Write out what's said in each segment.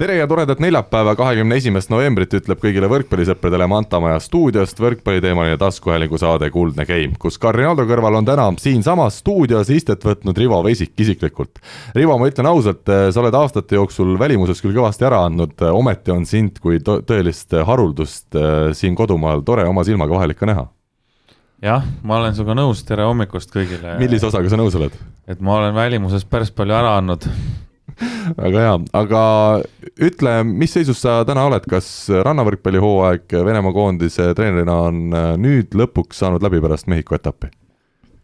tere ja toredat neljapäeva, kahekümne esimest novembrit ütleb kõigile võrkpallisõpradele Mantamaja stuudiost võrkpalliteemaline taskuhäälingu saade Kuldne Game, kus Karin Aldo kõrval on täna siinsamas stuudios istet võtnud Rivo Vesik isiklikult. Rivo, ma ütlen ausalt, sa oled aastate jooksul välimuses küll kõvasti ära andnud, ometi on sind kui tõelist haruldust äh, siin kodumaal tore oma silmaga vahel ikka näha jah, ma olen sinuga nõus, tere hommikust kõigile. millise osaga sa nõus oled? et ma olen välimuses päris palju ära andnud väga hea, aga ütle, mis seisus sa täna oled, kas rannavõrkpallihooaeg Venemaa koondise treenerina on äh, nüüd lõpuks saanud läbi pärast Mehhiko etappi?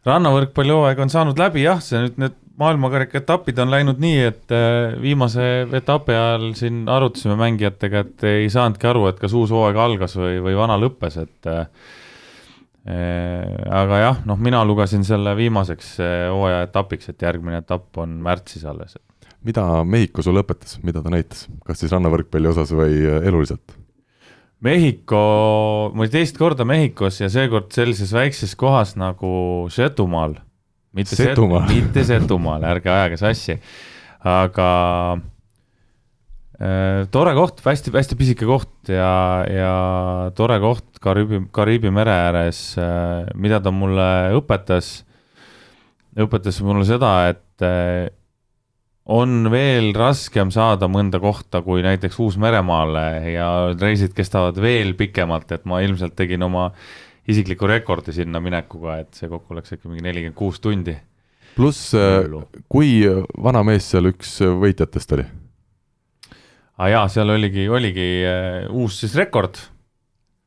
rannavõrkpallihooaeg on saanud läbi jah, see nüüd need maailmakarika etapid on läinud nii, et äh, viimase etapi ajal siin arutasime mängijatega, et ei saanudki aru, et kas uus hooaeg algas või, või vana lõppes, et äh, aga jah, noh, mina lugesin selle viimaseks hooaja etapiks, et järgmine etapp on märtsis alles, et mida Mehhiko sulle õpetas, mida ta näitas, kas siis rannavõrkpalli osas või äh, eluliselt? Mehhiko, ma olin teist korda Mehhikos ja seekord sellises väikses kohas nagu Setumaal. mitte Setumaal, mitte Setumaal, ärge ajage sassi, aga äh, tore koht hästi,, hästi-hästi pisike koht ja, ja tore koht Kariibi, Kariibi mere ääres äh,. mida ta mulle õpetas, õpetas mulle seda, et äh, on veel raskem saada mõnda kohta kui näiteks Uus-Meremaale ja reisid kestavad veel pikemalt, et ma ilmselt tegin oma isikliku rekordi sinna minekuga, et see kokku läks ikka mingi nelikümmend kuus tundi. pluss, äh, kui vana mees seal üks võitjatest oli? aa ah jaa, seal oligi, oligi uh, uus siis rekord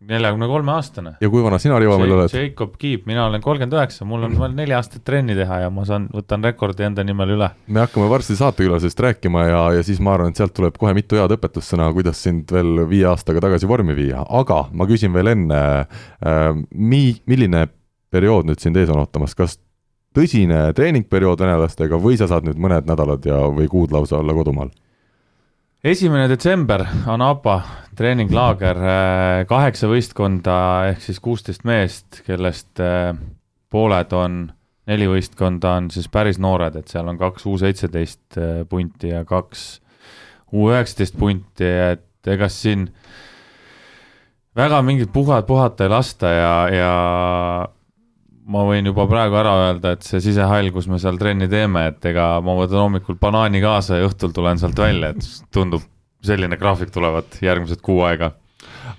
neljakümne kolme aastane. ja kui vana sina, Rivo, meil oled? Jacob Kiip, mina olen kolmkümmend üheksa, mul on veel neli aastat trenni teha ja ma saan, võtan rekordi enda nimel üle. me hakkame varsti saatekülalisest rääkima ja, ja siis ma arvan, et sealt tuleb kohe mitu head õpetussõna, kuidas sind veel viie aastaga tagasi vormi viia, aga ma küsin veel enne äh,, mi-, milline periood nüüd sind ees on ootamas, kas tõsine treeningperiood venelastega või sa saad nüüd mõned nädalad ja, või kuud lausa olla kodumaal? Esimene detsember, Anapa treeninglaager, äh, kaheksa võistkonda ehk siis kuusteist meest, kellest äh, pooled on, neli võistkonda on siis päris noored, et seal on kaks U seitseteist äh, punti ja kaks U üheksateist punti, et ega siin väga mingit puhad, puhata ei lasta ja, ja ma võin juba praegu ära öelda, et see sisehall, kus me seal trenni teeme, et ega ma võtan hommikul banaani kaasa ja õhtul tulen sealt välja, et tundub selline graafik tulevat järgmised kuu aega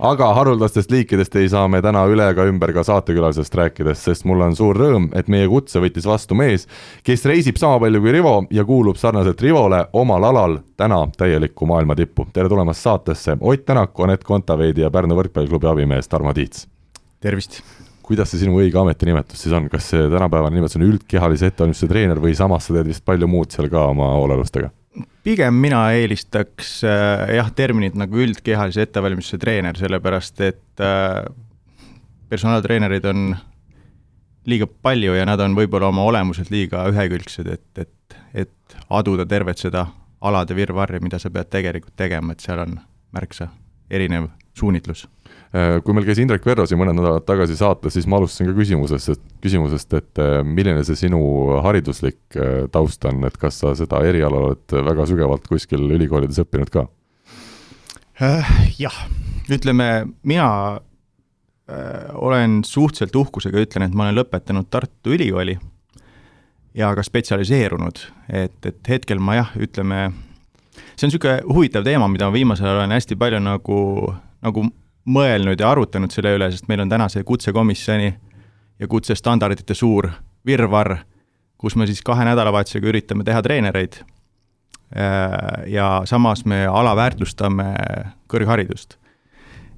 aga haruldastest liikidest ei saa me täna üle ega ümber ka saatekülalisest rääkides, sest mul on suur rõõm, et meie kutse võttis vastu mees, kes reisib sama palju kui Rivo ja kuulub sarnaselt Rivole omal alal täna täielikku maailma tippu. tere tulemast saatesse, Ott Tänak, Anett Kontaveidi ja Pärnu võrkpalliklubi abimees Tarmo Tiits. tervist kuidas see sinu õige ametinimetus siis on, kas see tänapäevane nimetus on üldkehalise ettevalmistuse treener või samas sa teed vist palju muud seal ka oma hoolealustega? pigem mina eelistaks äh, jah, terminit nagu üldkehalise ettevalmistuse treener, sellepärast et äh, personaaltreenereid on liiga palju ja nad on võib-olla oma olemuselt liiga ühekülgsed, et, et, et aduda tervet seda alade virvarri, mida sa pead tegelikult tegema, et seal on märksa erinev suunitlus kui meil käis Indrek Verro siin mõned nädalad tagasi saates, siis ma alustasin ka küsimusest, et küsimusest, et äh, milline see sinu hariduslik äh, taust on, et kas sa seda eriala oled väga sügavalt kuskil ülikoolides õppinud ka? Jah, ütleme, mina olen suhteliselt uhkusega, ütlen, et ma olen lõpetanud Tartu Ülikooli ja ka spetsialiseerunud, et, et hetkel ma jah, ütleme, see on niisugune huvitav teema, mida ma viimasel ajal olen hästi palju nagu, nagu mõelnud ja arutanud selle üle, sest meil on täna see kutsekomisjoni ja kutsestandardite suur virvarr, kus me siis kahe nädalavahetusega üritame teha treenereid. Äh, ja samas me alaväärtustame kõrgharidust.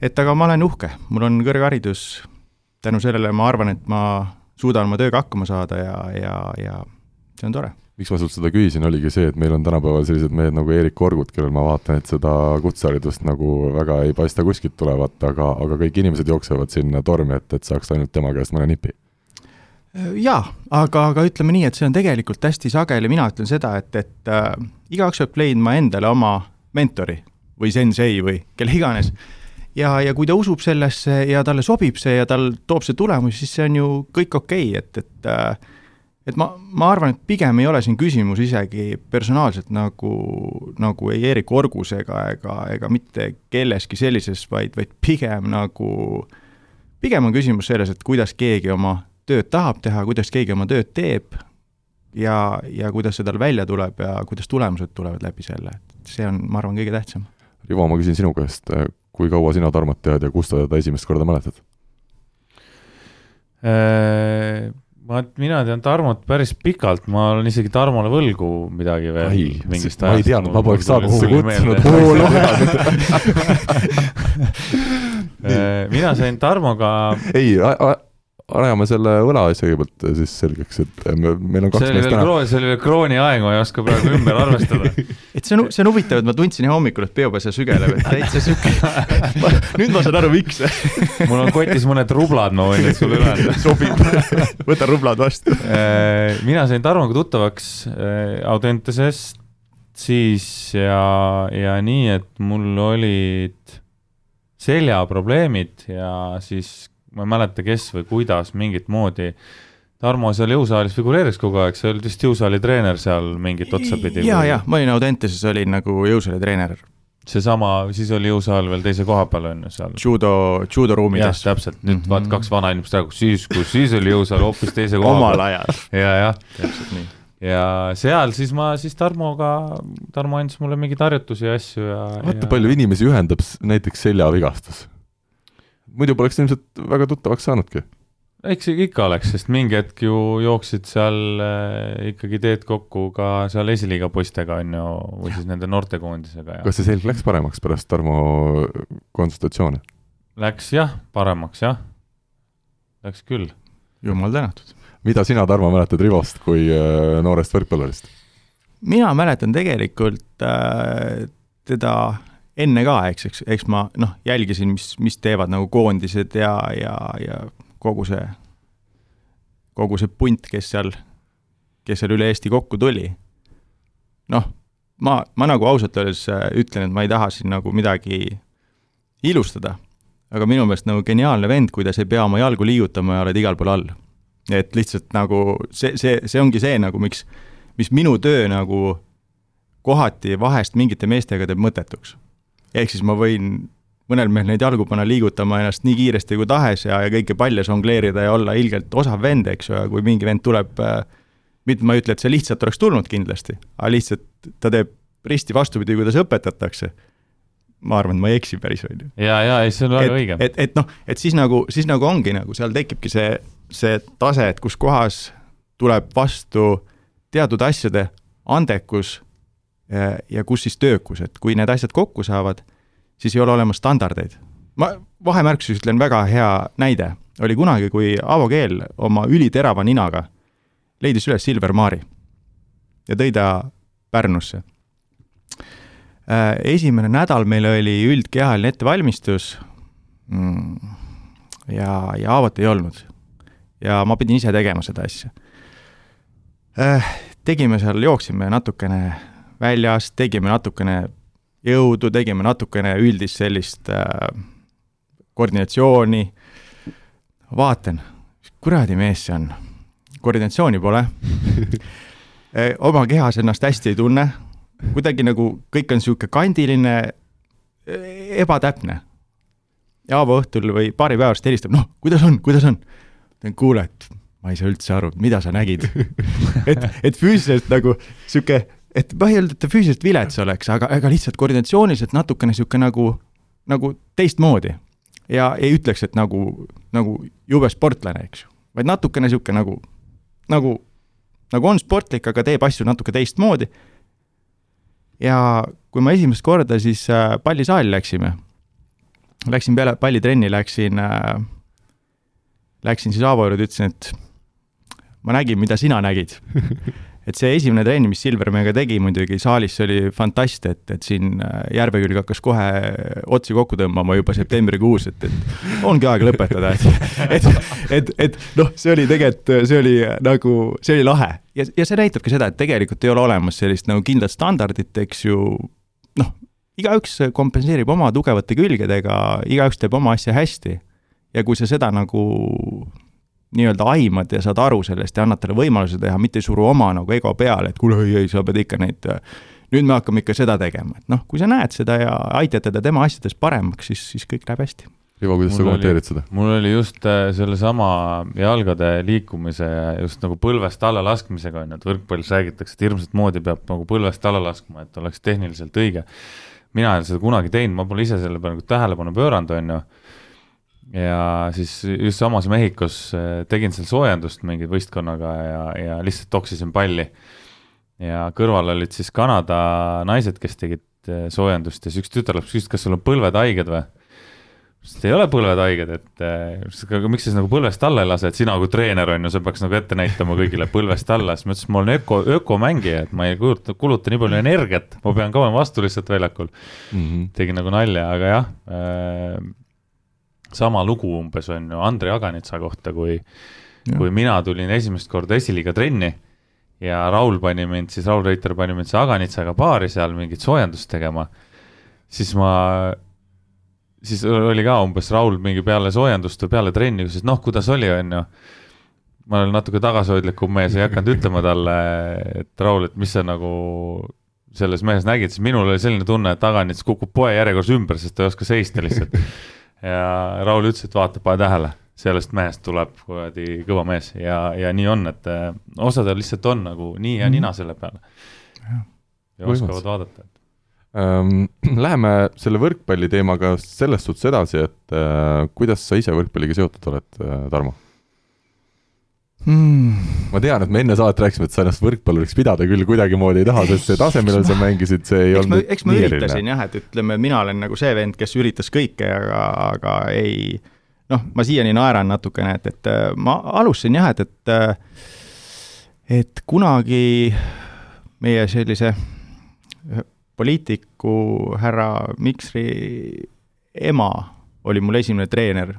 et aga ma olen uhke, mul on kõrgharidus, tänu sellele ma arvan, et ma suudan oma tööga hakkama saada ja, ja, ja see on tore miks ma sult seda küsisin, oligi see, et meil on tänapäeval sellised mehed nagu Eerik Orgut, kellel ma vaatan, et seda kutseharidust nagu väga ei paista kuskilt tulevat, aga, aga kõik inimesed jooksevad sinna tormi, et, et saaks ainult tema käest mõne nipi. jaa, aga, aga ütleme nii, et see on tegelikult hästi sageli, mina ütlen seda, et, et äh, igaüks peab leidma endale oma mentori. või sensei või kelle iganes. ja, ja kui ta usub sellesse ja talle sobib see ja tal toob see tulemusi, siis see on ju kõik okei okay,, et, et äh, et ma, ma arvan, et pigem ei ole siin küsimus isegi personaalselt nagu, nagu ei Erik Orgus ega, ega, ega mitte kelleski sellises, vaid, vaid pigem nagu, pigem on küsimus selles, et kuidas keegi oma tööd tahab teha, kuidas keegi oma tööd teeb ja, ja kuidas see tal välja tuleb ja kuidas tulemused tulevad läbi selle, et see on, ma arvan, kõige tähtsam. Rivo, ma küsin sinu käest, kui kaua sina Tarmot tead ja kust sa teda esimest korda mäletad? Äh, ma, mina tean Tarmot päris pikalt, ma olen isegi Tarmole võlgu midagi veel. ma ei teadnud, ma poleks saatesse kutsunud. Äh, mina sain Tarmoga. ei, ajame selle võlaasja kõigepealt siis selgeks, et me, meil on kaks meest täna. see oli veel krooni aeg, ma ei oska praegu ümber arvestada et see on, see on huvitav, et ma tundsin hommikul, et peopesa sügeleb, et täitsa sihuke nüüd ma saan aru, miks mul on kotis mõned rublad, ma võin need sulle üle anda. sobib, võta rublad vastu äh, mina sain Tarmoga tuttavaks äh, Audentesest siis ja, ja nii, et mul olid seljaprobleemid ja siis ma ei mäleta, kes või kuidas mingit moodi Tarmo seal jõusaalis figureeris kogu aeg, sa olid vist jõusaali treener seal mingit otsapidi? ja, ja ma olin Audenteses, olin nagu jõusaali treener. seesama, siis oli jõusaal veel teise koha peal on ju seal. judo, judoruumides. täpselt, nüüd mm -hmm. vaat kaks vanainimest räägivad, siis, kus siis oli jõusaal hoopis teise koha peal. omal ajal. ja, jah. täpselt nii ja seal siis ma siis Tarmoga, Tarmo andis mulle mingeid harjutusi ja asju ja vaata ja... palju inimesi ühendab näiteks seljavigastus muidu poleks ilmselt väga tuttavaks saanudki. eks ikka oleks, sest mingi hetk ju jooksid seal äh, ikkagi teed kokku ka seal esiliiga poistega, on ju, või siis nende noortekoondisega ja. kas see selg läks paremaks pärast Tarmo konsultatsiooni? Läks jah, paremaks jah, läks küll. jumal tänatud. mida sina, Tarmo, mäletad Rivost kui äh, noorest võrkpallurist? mina mäletan tegelikult äh, teda enne ka, eks, eks, eks ma noh, jälgisin, mis, mis teevad nagu koondised ja, ja, ja kogu see, kogu see punt, kes seal, kes seal üle Eesti kokku tuli. noh, ma, ma nagu ausalt öeldes äh, ütlen, et ma ei taha siin nagu midagi ilustada, aga minu meelest nagu geniaalne vend, kuidas ei pea oma jalgu liigutama ja oled igal pool all. et lihtsalt nagu see, see, see ongi see nagu, miks, mis minu töö nagu kohati vahest mingite meestega teeb mõttetuks ehk siis ma võin mõnel mehel neid jalgu panna liigutama ennast nii kiiresti kui tahes ja, ja kõiki palle žongleerida ja olla ilgelt osav vend, eks ju, ja kui mingi vend tuleb äh,, mitte ma ei ütle, et see lihtsalt oleks tulnud kindlasti, aga lihtsalt ta teeb risti vastupidi, kuidas õpetatakse, ma arvan, et ma ei eksi päris, on ju. ja, ja ei, see on väga õige. et, et noh, et siis nagu, siis nagu ongi nagu seal tekibki see, see tase, et kus kohas tuleb vastu teatud asjade andekus ja, ja kus siis töökus, et kui need asjad kokku saavad, siis ei ole olemas standardeid. ma vahemärkuses ütlen väga hea näide, oli kunagi, kui Avo Keel oma üliterava ninaga leidis üles Silver Maari ja tõi ta Pärnusse. Äh, esimene nädal meil oli üldkehaline ettevalmistus mm, ja, ja Aavot ei olnud. ja ma pidin ise tegema seda asja. Äh, tegime seal, jooksime natukene väljas, tegime natukene jõudu, tegime natukene üldist sellist äh, koordinatsiooni, vaatan, kuradi mees see on, koordinatsiooni pole. E, oma kehas ennast hästi ei tunne, kuidagi nagu kõik on niisugune kandiline, e, ebatäpne. ja Aavo õhtul või paari päeva pärast helistab, noh, kuidas on, kuidas on? kuule, et ma ei saa üldse aru, mida sa nägid. Et, et füüsiliselt nagu niisugune et öelnud, et ta füüsiliselt vilets oleks, aga, aga lihtsalt koordinatsiooniliselt natukene niisugune nagu, nagu teistmoodi. ja ei ütleks, et nagu, nagu jube sportlane, eks ju, vaid natukene niisugune nagu, nagu, nagu on sportlik, aga teeb asju natuke teistmoodi. ja kui ma esimest korda siis äh, pallisaali läksime, läksin peale pallitrenni, läksin äh,, läksin siis Aavo juurde, ütlesin, et ma nägin, mida sina nägid et see esimene trenn, mis Silver meiega tegi muidugi saalis, see oli fantast, et, et siin äh, järve külge hakkas kohe otsi kokku tõmbama juba septembrikuus, et, et ongi aeg lõpetada, et, et, et, et noh, see oli tegelikult, see oli nagu, see oli lahe. ja, ja see näitabki seda, et tegelikult ei ole olemas sellist nagu kindlat standardit, eks ju, noh, igaüks kompenseerib oma tugevate külgedega, igaüks teeb oma asja hästi. ja kui sa seda nagu nii-öelda aimad ja saad aru sellest ja annad talle võimaluse teha, mitte ei suru oma nagu ego peale, et kuule, ei, ei, sa pead ikka neid, nüüd me hakkame ikka seda tegema, et noh, kui sa näed seda ja aitad teda tema asjades paremaks, siis, siis kõik läheb hästi. Ivo, kuidas mul sa kommenteerid seda? mul oli just äh, sellesama jalgade liikumise ja just nagu põlvest alla laskmisega on ju, et võrkpallis räägitakse, et hirmsat moodi peab nagu põlvest alla laskma, et oleks tehniliselt õige. mina ei ole seda kunagi teinud, ma pole ise selle peale nagu tähelepanu pööranud, on ju ja siis just samas Mehhikos äh, tegin seal soojendust mingi võistkonnaga ja, ja lihtsalt toksisin palli. ja kõrval olid siis Kanada naised, kes tegid äh, soojendust ja siis üks tütarlaps küsis, kas sul on põlved haiged või? sest ei ole põlved haiged, et äh, aga miks sa siis nagu põlvest alla ei lase, et sina kui treener on ju, sa peaks nagu ette näitama kõigile põlvest alla, siis ma ütlesin, et ma olen öko, ökomängija, et ma ei kuluta, kuluta nii palju energiat, ma pean kauem vastu lihtsalt väljakul mm. -hmm. tegin nagu nalja, aga jah äh,, sama lugu umbes on ju Andrei Aganitsa kohta, kui, kui mina tulin esimest korda esiliiga trenni ja Raul pani mind siis, Raul Reiter pani mind siis Aganitsaga paari seal mingit soojendust tegema, siis ma, siis oli ka umbes Raul mingi peale soojendust või peale trenni, küsis noh, kuidas oli, on ju ma olen natuke tagasihoidlikum mees, ei hakanud ütlema talle, et Raul, et mis sa nagu selles mehes nägid, siis minul oli selline tunne, et Aganits kukub poe järjekorras ümber, sest ta ei oska seista lihtsalt ja Raul ütles, et vaata, pane tähele, sellest mehest tuleb kuradi kõva mees ja, ja nii on, et äh, osadel lihtsalt on nagu nii ja mhm. nina selle peale. ja oskavad vaadata ähm,. Läheme selle võrkpalli teemaga selles suhtes edasi, et äh, kuidas sa ise võrkpalliga seotud oled äh,, Tarmo? Hmm.. ma tean, et me enne saadet rääkisime, et sa ennast võrkpalluriks pidada küll kuidagimoodi ei taha, sest see tase, millel sa mängisid, see ei eks olnud ma, eks ma üritasin jah, et ütleme, mina olen nagu see vend, kes üritas kõike, aga, aga ei noh, ma siiani naeran natukene, et, et ma alustasin jah, et, et et kunagi meie sellise poliitiku härra Miksri ema oli mul esimene treener,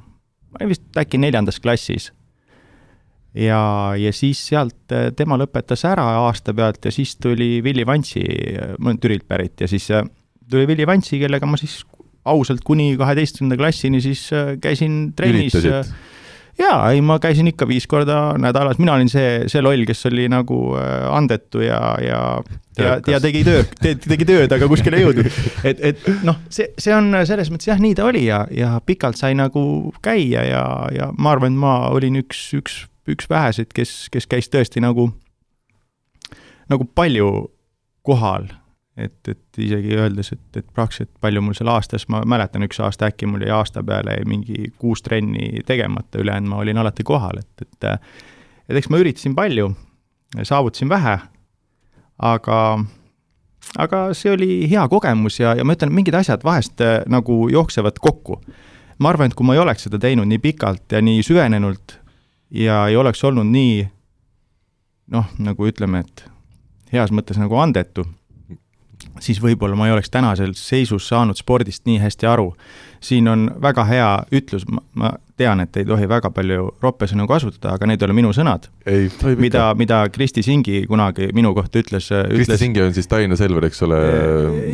ma olin vist äkki neljandas klassis ja, ja siis sealt äh, tema lõpetas ära aasta pealt ja siis tuli Willie Vantsi, ma olen Türilt pärit, ja siis äh, tuli Willie Vantsi, kellega ma siis ausalt kuni kaheteistkümnenda klassini siis käisin trennis. jaa, ei, ma käisin ikka viis korda nädalas, mina olin see, see loll, kes oli nagu andetu ja, ja ja, ja tegi tööd te,, tegi tööd, aga kuskile ei jõudnud. et, et noh, see, see on selles mõttes jah, nii ta oli ja, ja pikalt sai nagu käia ja, ja ma arvan, et ma olin üks, üks üks väheseid, kes, kes käis tõesti nagu, nagu palju kohal. et, et isegi öeldes, et, et praktiliselt palju mul seal aastas, ma mäletan, üks aasta äkki mul jäi aasta peale mingi kuus trenni tegemata, ülejäänud ma olin alati kohal, et, et et eks ma üritasin palju, saavutasin vähe, aga aga see oli hea kogemus ja, ja ma ütlen, mingid asjad vahest äh, nagu jooksevad kokku. ma arvan, et kui ma ei oleks seda teinud nii pikalt ja nii süvenenult, ja ei oleks olnud nii noh, nagu ütleme, et heas mõttes nagu andetu, siis võib-olla ma ei oleks tänases seisus saanud spordist nii hästi aru. Siin on väga hea ütlus, ma tean, et ei tohi väga palju roppesõnu kasutada, aga need ei ole minu sõnad. mida, mida Kristi Singi kunagi minu kohta ütles, ütles. Kristi Singi on siis Tallinna Selver, eks ole?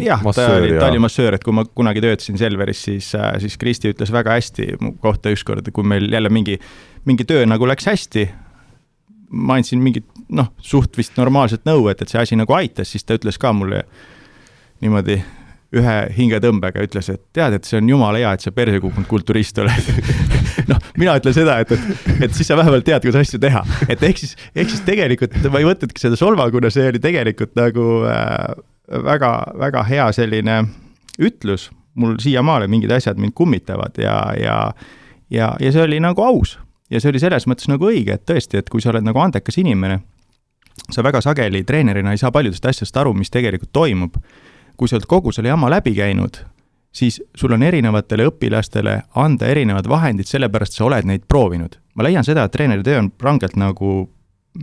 jah, ta oli ja... Tallinna massöör, et kui ma kunagi töötasin Selveris, siis, siis Kristi ütles väga hästi mu kohta ükskord, kui meil jälle mingi mingi töö nagu läks hästi, ma andsin mingit noh, suht vist normaalset nõu, et, et see asi nagu aitas, siis ta ütles ka mulle niimoodi ühe hingetõmbega, ütles, et tead, et see on jumala hea, et sa perse kukkunud kulturist oled. Noh, mina ütlen seda, et, et, et siis sa vähemalt tead, kuidas asju teha, et ehk siis, ehk siis tegelikult ma ei võtnudki seda solvanguna, see oli tegelikult nagu äh, väga, väga hea selline ütlus, mul siiamaale mingid asjad mind kummitavad ja, ja ja, ja see oli nagu aus. Ja see oli selles mõttes nagu õige, et tõesti, et kui sa oled nagu andekas inimene, sa väga sageli treenerina ei saa paljudest asjadest aru, mis tegelikult toimub. Kui sa oled kogu selle jama läbi käinud, siis sul on erinevatele õpilastele anda erinevad vahendid, sellepärast sa oled neid proovinud. ma leian seda, et treeneri töö on rangelt nagu,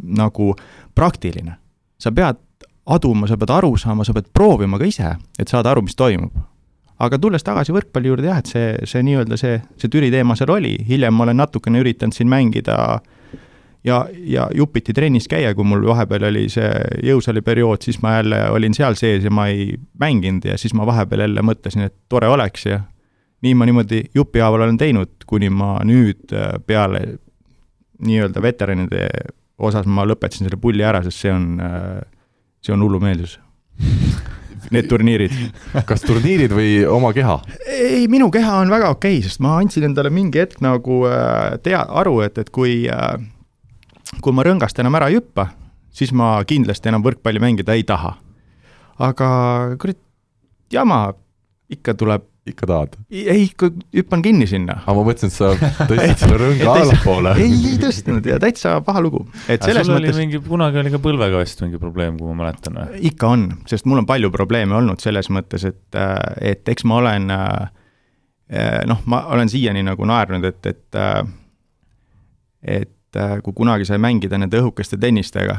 nagu praktiline. sa pead aduma, sa pead aru saama, sa pead proovima ka ise, et saada aru, mis toimub aga tulles tagasi võrkpalli juurde jah, et see, see nii-öelda see, see Türi teema seal oli, hiljem ma olen natukene üritanud siin mängida ja, ja jupiti trennis käia, kui mul vahepeal oli see jõusaali periood, siis ma jälle olin seal sees ja ma ei mänginud ja siis ma vahepeal jälle mõtlesin, et tore oleks ja nii ma niimoodi jupihaaval olen teinud, kuni ma nüüd äh, peale nii-öelda veteranide osas ma lõpetasin selle pulli ära, sest see on, äh, see on hullumeelsus Need turniirid. kas turniirid või oma keha? ei, minu keha on väga okei okay,, sest ma andsin endale mingi hetk nagu äh, tea, aru, et, et kui, kui ma rõngast enam ära ei hüppa, siis ma kindlasti enam võrkpalli mängida ei taha. aga kurat, jama, ikka tuleb ikka tahad? ei, ikka hüppan kinni sinna. aga ma mõtlesin, et sa tõstsid selle rõnga allapoole. ei, ei tõstnud ja täitsa paha lugu. et selles sul mõttes. mingi, kunagi oli ka põlvega vist mingi probleem, kui ma mäletan või? ikka on, sest mul on palju probleeme olnud selles mõttes, et, et eks ma olen noh, ma olen siiani nagu naernud, et, et et kui kunagi sai mängida nende õhukeste tennistega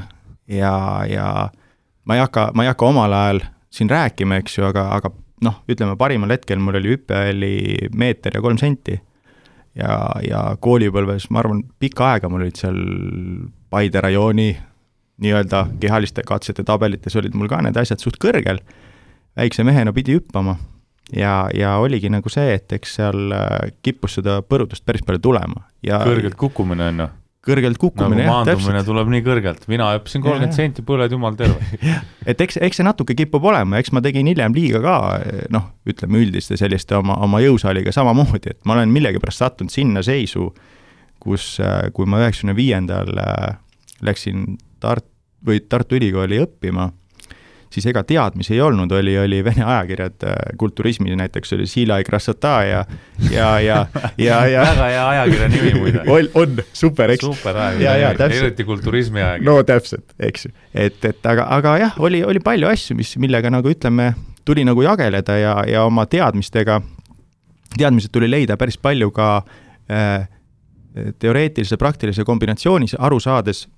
ja, ja ma ei hakka, ma ei hakka omal ajal siin rääkima, eks ju, aga, aga noh, ütleme parimal hetkel mul oli hüpe oli meeter ja kolm senti. ja, ja koolipõlves, ma arvan, pikka aega mul olid seal Paide rajooni nii-öelda kehaliste katsete tabelites olid mul ka need asjad suht kõrgel. väikse mehena pidi hüppama ja, ja oligi nagu see, et eks seal äh, kippus seda põrutust päris palju tulema ja. kõrgelt kukkumine on ju kõrgelt kukkumine nagu, maandumine tuleb nii kõrgelt, mina hüppasin kolmkümmend senti, põled jumal terve. et eks, eks see natuke kipub olema, eks ma tegin hiljem liiga ka, noh, ütleme üldiste selliste oma, oma jõusaaliga samamoodi, et ma olen millegipärast sattunud sinna seisu, kus, kui ma üheksakümne viiendal äh, läksin Tart- või Tartu Ülikooli õppima siis ega teadmisi ei olnud, oli, oli vene ajakirjad, äh, kulturismi näiteks oli Sila i Krasota ja, ja, ja, ja, ja. väga hea ajakirja nimi muide. on, on, super, eks. super ajakiri, eriti kulturismi ajakiri. no täpselt, eks ju, et, et aga, aga jah, oli, oli palju asju, mis, millega nagu ütleme, tuli nagu jageleda ja, ja oma teadmistega, teadmised tuli leida päris palju ka äh, teoreetilise, praktilise kombinatsioonis, aru saades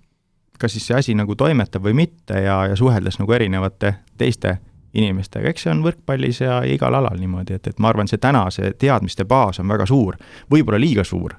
kas siis see asi nagu toimetab või mitte ja, ja suheldes nagu erinevate teiste inimestega, eks see on võrkpallis ja igal alal niimoodi, et, et ma arvan, see täna, see teadmiste baas on väga suur, võib-olla liiga suur.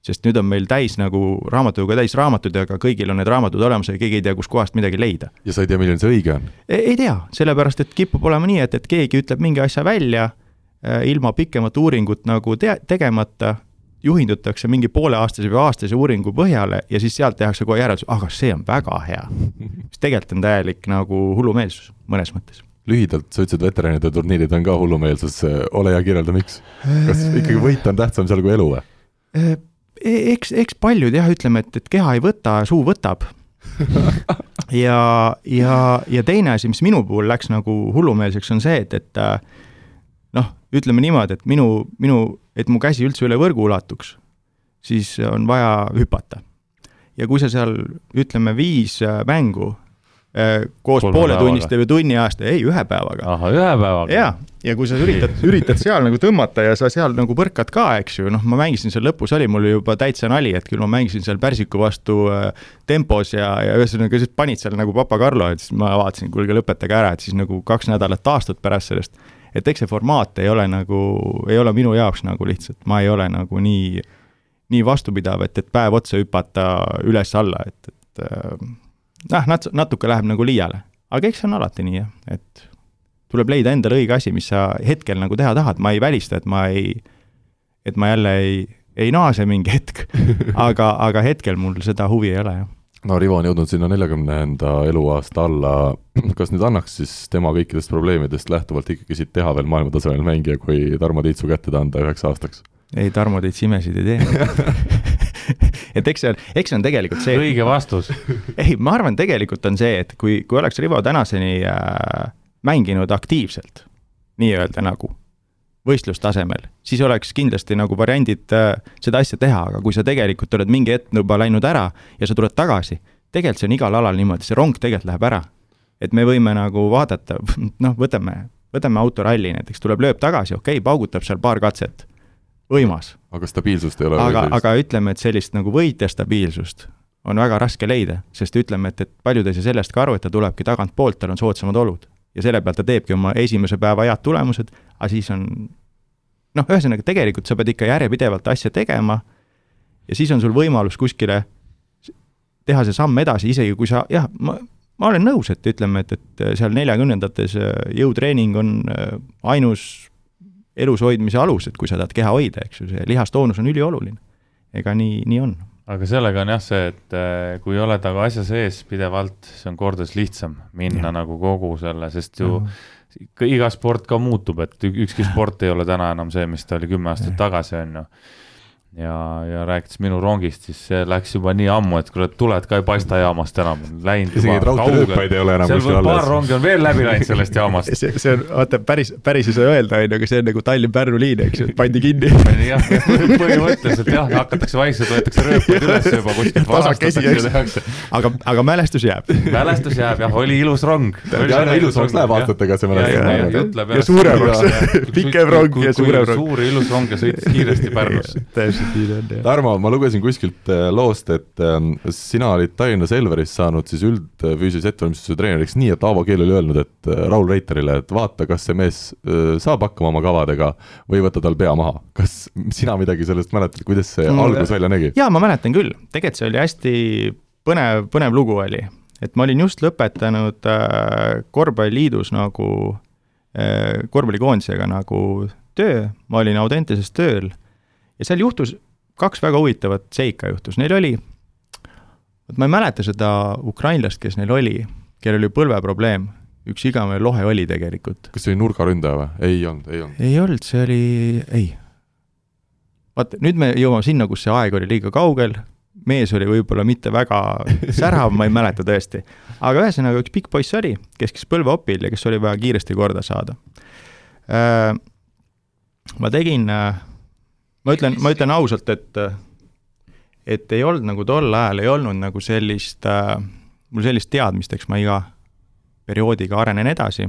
sest nüüd on meil täis nagu raamatukogu täis raamatuid, aga kõigil on need raamatud olemas ja keegi ei tea, kuskohast midagi leida. ja sa ei tea, milline see õige on? ei tea, sellepärast et kipub olema nii, et, et keegi ütleb mingi asja välja äh, ilma pikemat uuringut nagu te-, tegemata juhindutakse mingi pooleaastase või aastase uuringu põhjale ja siis sealt tehakse kohe järeldus, aga see on väga hea. mis tegelikult on täielik nagu hullumeelsus mõnes mõttes. lühidalt, sa ütlesid, veteranide turniirid on ka hullumeelsus, ole hea, kirjelda, miks? kas ikkagi võit on tähtsam seal kui elu või? E, eks, eks paljud jah, ütleme, et, et keha ei võta, suu võtab ja, ja, ja teine asi, mis minu puhul läks nagu hullumeelseks, on see, et, et noh, ütleme niimoodi, et minu, minu, et mu käsi üldse üle võrgu ulatuks, siis on vaja hüpata. ja kui sa seal, ütleme, viis äh, mängu äh, koos pooletunniste või tunni aasta, ei, ühe päevaga. ahah, ühe päevaga? jaa, ja kui sa üritad, üritad seal nagu tõmmata ja sa seal nagu põrkad ka, eks ju, noh, ma mängisin seal lõpus, oli mul juba täitsa nali, et küll ma mängisin seal Pärsiku vastu äh, tempos ja, ja ühesõnaga siis panid seal nagu Papa Carlo, et siis ma vaatasin, kuulge, lõpetage ära, et siis nagu kaks nädalat taastud pärast sellest et eks see formaat ei ole nagu, ei ole minu jaoks nagu lihtsalt, ma ei ole nagu nii, nii vastupidav, et, et päev otsa hüpata üles-alla, et, et äh, noh, nat-, natuke läheb nagu liiale. aga eks see on alati nii, jah, et tuleb leida endale õige asi, mis sa hetkel nagu teha tahad, ma ei välista, et ma ei, et ma jälle ei, ei naase mingi hetk. Aga, aga hetkel mul seda huvi ei ole, jah no Rivo on jõudnud sinna neljakümnenda eluaasta alla, kas nüüd annaks siis tema kõikidest probleemidest lähtuvalt ikkagi siit teha veel maailmatasemel mängija, kui Tarmo Tiitsu kätte ta anda üheks aastaks? ei, Tarmo Tiits imesid ei tee. Et eks see on, eks see on tegelikult see õige vastus. Ei, ma arvan, tegelikult on see, et kui, kui oleks Rivo tänaseni äh, mänginud aktiivselt, nii-öelda nagu võistlustasemel, siis oleks kindlasti nagu variandid äh, seda asja teha, aga kui sa tegelikult oled mingi hetk juba läinud ära ja sa tuled tagasi, tegelikult see on igal alal niimoodi, see rong tegelikult läheb ära. et me võime nagu vaadata, noh, võtame, võtame autoralli näiteks, tuleb lööb tagasi, okei okay,, paugutab seal paar katset, võimas. aga stabiilsust ei ole aga, aga ütleme, et sellist nagu võitja stabiilsust on väga raske leida, sest ütleme, et, et paljud ei saa sellest ka aru, et ta tulebki tagantpoolt, tal on soodsamad olud ja selle pealt ta teebki oma esimese päeva head tulemused, aga siis on noh, ühesõnaga tegelikult sa pead ikka järjepidevalt asja tegema ja siis on sul võimalus kuskile teha see samm edasi, isegi kui sa jah, ma, ma olen nõus, et ütleme, et, et seal neljakümnendates jõutreening on ainus elus hoidmise alus, et kui sa tahad keha hoida, eks ju, see lihastoonus on ülioluline. ega nii, nii on aga sellega on jah see, et kui oled aga asja sees pidevalt, see on kordades lihtsam minna ja. nagu kogu selle, sest ju -hmm iga sport ka muutub, et ükski sport ei ole täna enam see, mis ta oli kümme aastat tagasi, on ju ja, ja rääkides minu rongist, siis see läks juba nii ammu, et kuule, tuled ka ei paista jaamast enam, läinud isegi neid raudteerööpaid ei ole enam kuskil alles. paar rongi on veel läbi läinud sellest jaamast see, see on, vaata, päris, päris ei saa öelda, on ju, aga see on nagu Tallinn-Pärnu liin, eks ju, et pandi kinni. jah, põhimõtteliselt jah, hakatakse vaikselt, võetakse rööpaid üles juba kuskilt tasakesi, eks. aga, aga mälestus jääb. mälestus jääb jah, oli ilus rong. ja ilusamaks läheb aastatega see mälestus. ja suuremaks, pikem rong ja suurem rong. suur ilus rong ja sõitis kiiresti Pärnusse ta on, jah. Tarmo, ma lugesin kuskilt äh, loost, et ähm, sina olid Tallinna Selveris saanud siis üldfüüsilise ettevalmistuse treeneriks nii, et Aavo Keel oli öelnud, et äh, Raul Reiterile, et vaata, kas see mees äh, saab hakkama oma kavadega või võta tal pea maha. kas sina midagi sellest mäletad, kuidas see mm, algus välja nägi? jaa, ma mäletan küll, tegelikult see oli hästi põnev, põnev lugu oli, et ma olin just lõpetanud korvpalliliidus nagu korvpallikoondisega nagu töö, ma olin Audentases tööl ja seal juhtus, kaks väga huvitavat seika juhtus, neil oli, vot ma ei mäleta seda ukrainlast, kes neil oli, kellel oli põlveprobleem, üks igavene lohe oli tegelikult. kas see oli nurgaründaja või? ei olnud, ei olnud. ei olnud, see oli, ei. vaata, nüüd me jõuame sinna, kus see aeg oli liiga kaugel, mees oli võib-olla mitte väga särav, ma ei mäleta tõesti. aga ühesõnaga, üks pikk poiss oli, kes käis põlveopil ja kes oli vaja kiiresti korda saada. Äh, ma tegin äh, ma ütlen, ma ütlen ausalt, et et ei olnud nagu tol ajal ei olnud nagu sellist äh,, mul sellist teadmist, eks ma iga perioodiga arenen edasi,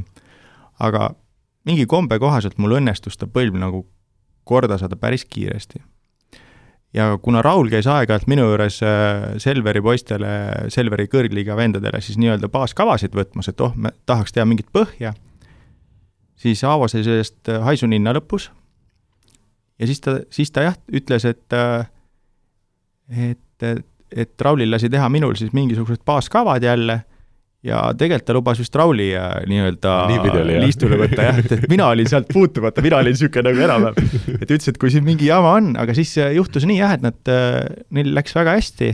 aga mingi kombe kohaselt mul õnnestus ta põlv nagu korda saada päris kiiresti. ja kuna Raul käis aeg-ajalt minu juures äh, Selveri poistele, Selveri kõrgliiga vendadele siis nii-öelda baaskavasid võtmas, et oh, me tahaks teha mingit põhja, siis Aavo sai sellest äh, haisuninna lõpus ja siis ta, siis ta jah, ütles, et et, et Raulil lasi teha minul siis mingisugused baaskavad jälle ja tegelikult ta lubas vist Rauli äh, nii-öelda liistule võtta jah, et, et mina olin sealt puutumata, mina olin niisugune nagu enam-vähem. et ütles, et kui siin mingi jama on, aga siis äh, juhtus nii jah, et nad, äh, neil läks väga hästi.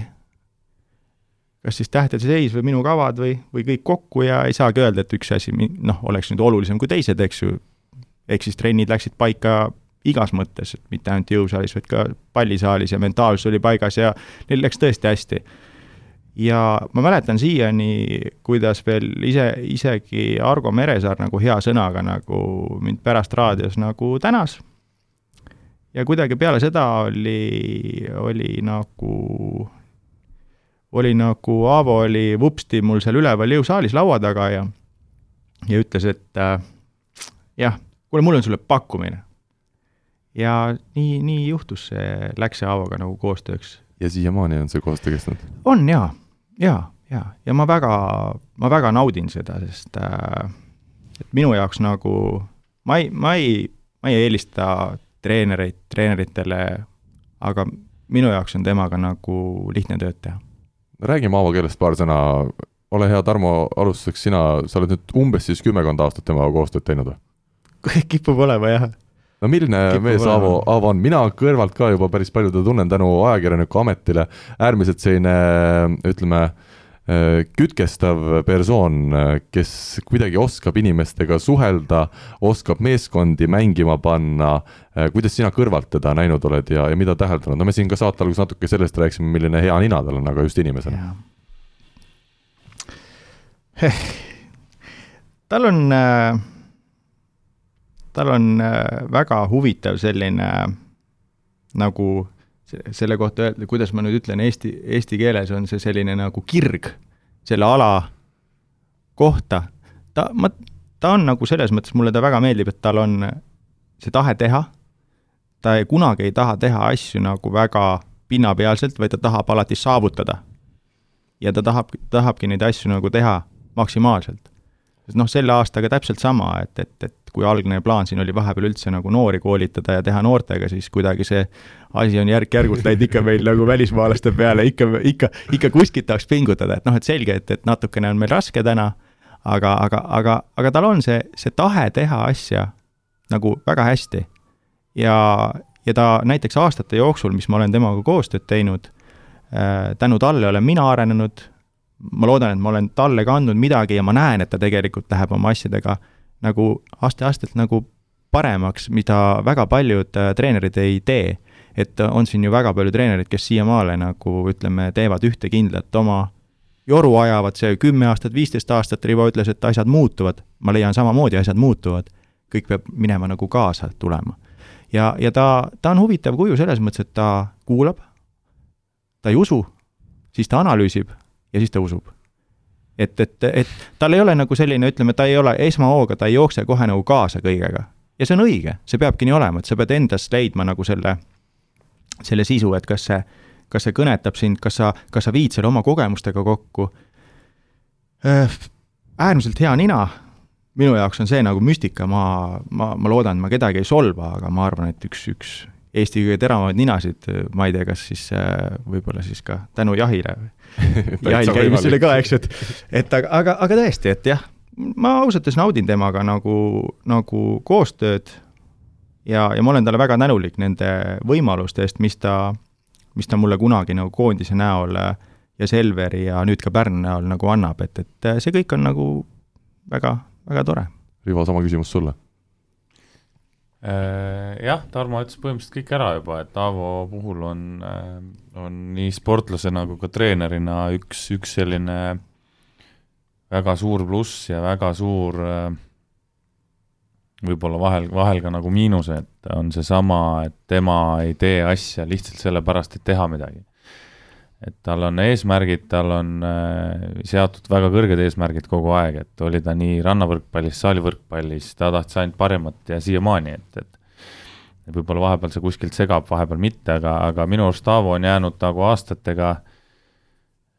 kas siis tähtede seis või minu kavad või, või kõik kokku ja ei saagi öelda, et üks asi noh, oleks nüüd olulisem kui teised, eks ju. ehk siis trennid läksid paika igas mõttes, et mitte ainult jõusaalis, vaid ka pallisaalis ja mentaalsus oli paigas ja neil läks tõesti hästi. ja ma mäletan siiani, kuidas veel ise, isegi Argo Meresaar nagu hea sõnaga nagu mind pärast raadios nagu tänas. ja kuidagi peale seda oli, oli nagu, oli nagu Aavo oli vupsti mul seal üleval jõusaalis laua taga ja, ja ütles, et äh, jah, kuule, mul on sulle pakkumine ja nii, nii juhtus see, läks see Aavoga nagu koostööks. ja siiamaani on see koostöö kestnud? on jaa, jaa, jaa, ja ma väga, ma väga naudin seda, sest äh, et minu jaoks nagu ma ei, ma ei, ma ei eelista treenereid treeneritele, aga minu jaoks on temaga nagu lihtne tööd teha. räägime Aavo keelest paar sõna, ole hea, Tarmo, alustuseks sina, sa oled nüüd umbes siis kümmekond aastat temaga koostööd teinud või? kipub olema jah no milline Kipub mees Aavo, Aavo on, mina kõrvalt ka juba päris palju teda tunnen tänu ajakirjaniku ametile, äärmiselt selline ütleme, äh, kütkestav persoon, kes kuidagi oskab inimestega suhelda, oskab meeskondi mängima panna, äh, kuidas sina kõrvalt teda näinud oled ja, ja mida täheldanud, no me siin ka saate alguses natuke sellest rääkisime, milline hea nina tal on, aga just inimesena. tal on äh tal on äh, väga huvitav selline nagu selle kohta öelda, kuidas ma nüüd ütlen eesti, eesti keeles on see selline nagu kirg selle ala kohta. ta, ma, ta on nagu selles mõttes, mulle ta väga meeldib, et tal on see tahe teha, ta ei, kunagi ei taha teha asju nagu väga pinnapealselt, vaid ta tahab alati saavutada. ja ta tahab, tahabki neid asju nagu teha maksimaalselt noh, selle aastaga täpselt sama, et, et, et kui algne plaan siin oli vahepeal üldse nagu noori koolitada ja teha noortega, siis kuidagi see asi on järk-järgult läinud ikka meil nagu välismaalaste peale, ikka, ikka, ikka kuskilt tahaks pingutada, et noh, et selge, et, et natukene on meil raske täna, aga, aga, aga, aga tal on see, see tahe teha asja nagu väga hästi. ja, ja ta näiteks aastate jooksul, mis ma olen temaga koostööd teinud äh,, tänu talle olen mina arenenud, ma loodan, et ma olen talle ka andnud midagi ja ma näen, et ta tegelikult läheb oma asjadega nagu aste-astelt nagu paremaks, mida väga paljud äh, treenerid ei tee. et on siin ju väga palju treenereid, kes siiamaale nagu ütleme, teevad ühte kindlat oma joru ajavad, see kümme aastat, viisteist aastat, Rivo ütles, et asjad muutuvad, ma leian samamoodi, asjad muutuvad. kõik peab minema nagu kaasa tulema. ja, ja ta, ta on huvitav kuju selles mõttes, et ta kuulab, ta ei usu, siis ta analüüsib ja siis ta usub. et, et, et tal ei ole nagu selline, ütleme, ta ei ole esmahooga, ta ei jookse kohe nagu kaasa kõigega. ja see on õige, see peabki nii olema, et sa pead endast leidma nagu selle, selle sisu, et kas see, kas see kõnetab sind, kas sa, kas sa viid selle oma kogemustega kokku. äärmiselt hea nina, minu jaoks on see nagu müstika, ma, ma, ma loodan, ma kedagi ei solva, aga ma arvan, et üks, üks Eesti kõige teravamaid ninasid, ma ei tea, kas siis võib-olla siis ka tänu jahile jahil käimisele ka, eks, et, et aga, aga, aga tõesti, et jah, ma ausalt öeldes naudin temaga nagu, nagu koostööd ja, ja ma olen talle väga tänulik nende võimaluste eest, mis ta, mis ta mulle kunagi nagu koondise näol ja Selveri ja nüüd ka Pärnu näol nagu annab, et, et see kõik on nagu väga, väga tore. Rivo, sama küsimus sulle. Äh, jah, Tarmo ütles põhimõtteliselt kõik ära juba, et Aavo puhul on, äh, on nii sportlasena kui ka treenerina üks, üks selline väga suur pluss ja väga suur äh, võib-olla vahel, vahel ka nagu miinus, et on seesama, et tema ei tee asja lihtsalt sellepärast, et teha midagi et tal on eesmärgid, tal on äh, seatud väga kõrged eesmärgid kogu aeg, et oli ta nii rannavõrkpallis, saalivõrkpallis, ta tahtis ainult paremat ja siiamaani, et, et võib-olla vahepeal see kuskilt segab, vahepeal mitte, aga, aga minu arust Aavo on jäänud nagu aastatega,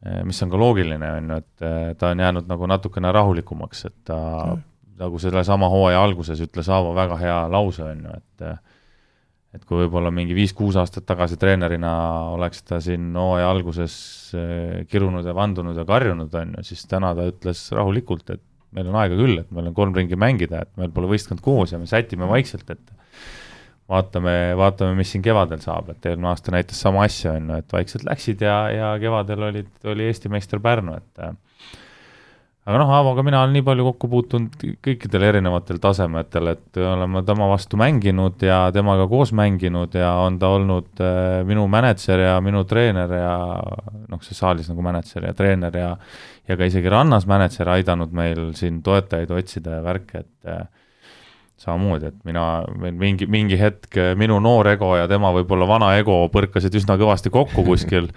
äh, mis on ka loogiline, on ju, et äh, ta on jäänud nagu natukene rahulikumaks, et ta mm. nagu sellesama hooaja alguses ütles Aavo väga hea lause, on ju, et et kui võib-olla mingi viis-kuus aastat tagasi treenerina oleks ta siin hooaja alguses eh, kirunud ja vandunud ja karjunud, on ju, siis täna ta ütles rahulikult, et meil on aega küll, et meil on kolm ringi mängida, et meil pole võistkond koos ja me sätime vaikselt, et vaatame, vaatame, mis siin kevadel saab, et eelmine aasta näitas sama asja, on ju, et vaikselt läksid ja, ja kevadel olid, oli Eesti meister Pärnu, et aga noh, Aavoga mina olen nii palju kokku puutunud kõikidel erinevatel tasemetel, et oleme tema vastu mänginud ja temaga koos mänginud ja on ta olnud äh, minu mänedžer ja minu treener ja noh, see saalis nagu mänedžer ja treener ja ja ka isegi rannas mänedžer aidanud meil siin toetajaid otsida ja värke, et äh, samamoodi, et mina, mingi, mingi hetk minu noor ego ja tema võib-olla vana ego põrkasid üsna kõvasti kokku kuskil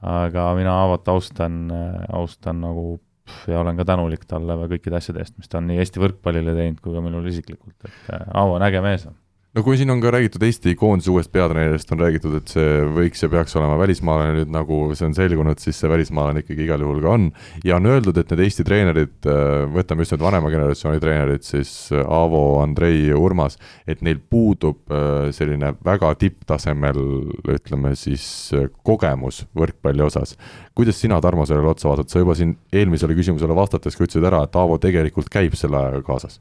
aga mina Aavot austan, austan nagu ja olen ka tänulik talle kõikide asjade eest, mis ta on nii Eesti võrkpallile teinud kui ka minule isiklikult, et äh, Aavo on äge mees no kui siin on ka räägitud Eesti koondise uuest peatreenerist, on räägitud, et see võiks ja peaks olema välismaalane, nüüd nagu see on selgunud, siis see välismaalane ikkagi igal juhul ka on. ja on öeldud, et need Eesti treenerid, äh, võtame just need vanema generatsiooni treenerid, siis äh, Aavo, Andrei, Urmas, et neil puudub äh, selline väga tipptasemel, ütleme siis, kogemus võrkpalli osas. kuidas sina, Tarmo, sellele otsa vaatad, sa juba siin eelmisele küsimusele vastates ka ütlesid ära, et Aavo tegelikult käib selle ajaga kaasas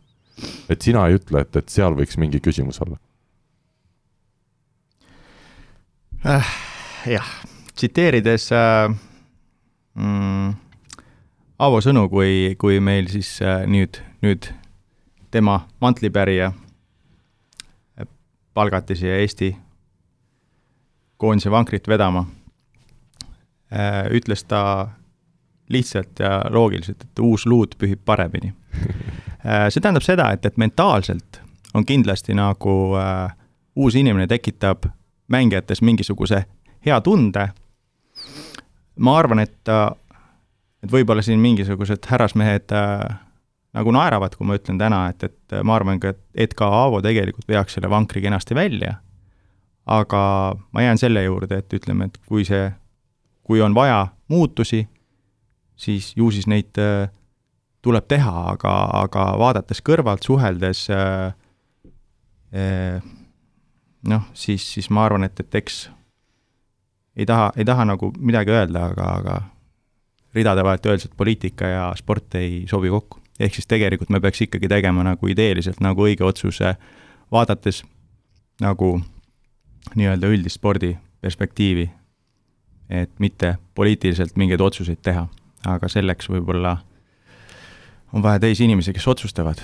et sina ei ütle, et, et seal võiks mingi küsimus olla äh,? jah, tsiteerides äh, mm, Aavo sõnu, kui, kui meil siis äh, nüüd, nüüd tema mantlipärija äh, palgati siia Eesti koondise vankrit vedama äh,, ütles ta lihtsalt ja loogiliselt, et uus luud pühib paremini see tähendab seda, et, et mentaalselt on kindlasti nagu äh, uus inimene tekitab mängijates mingisuguse hea tunde. ma arvan, et, äh, et võib-olla siin mingisugused härrasmehed äh, nagu naeravad, kui ma ütlen täna, et, et ma arvan ka, et, et ka Aavo tegelikult veaks selle vankri kenasti välja. aga ma jään selle juurde, et ütleme, et kui see, kui on vaja muutusi, siis ju siis neid äh, tuleb teha, aga, aga vaadates kõrvalt, suheldes äh, äh, noh, siis, siis ma arvan, et, et eks ei taha, ei taha nagu midagi öelda, aga, aga ridade vahelt öeldes, et poliitika ja sport ei sobi kokku. ehk siis tegelikult me peaks ikkagi tegema nagu ideeliselt nagu õige otsuse, vaadates nagu nii-öelda üldist spordi perspektiivi, et mitte poliitiliselt mingeid otsuseid teha, aga selleks võib-olla on vaja teisi inimesi, kes otsustavad.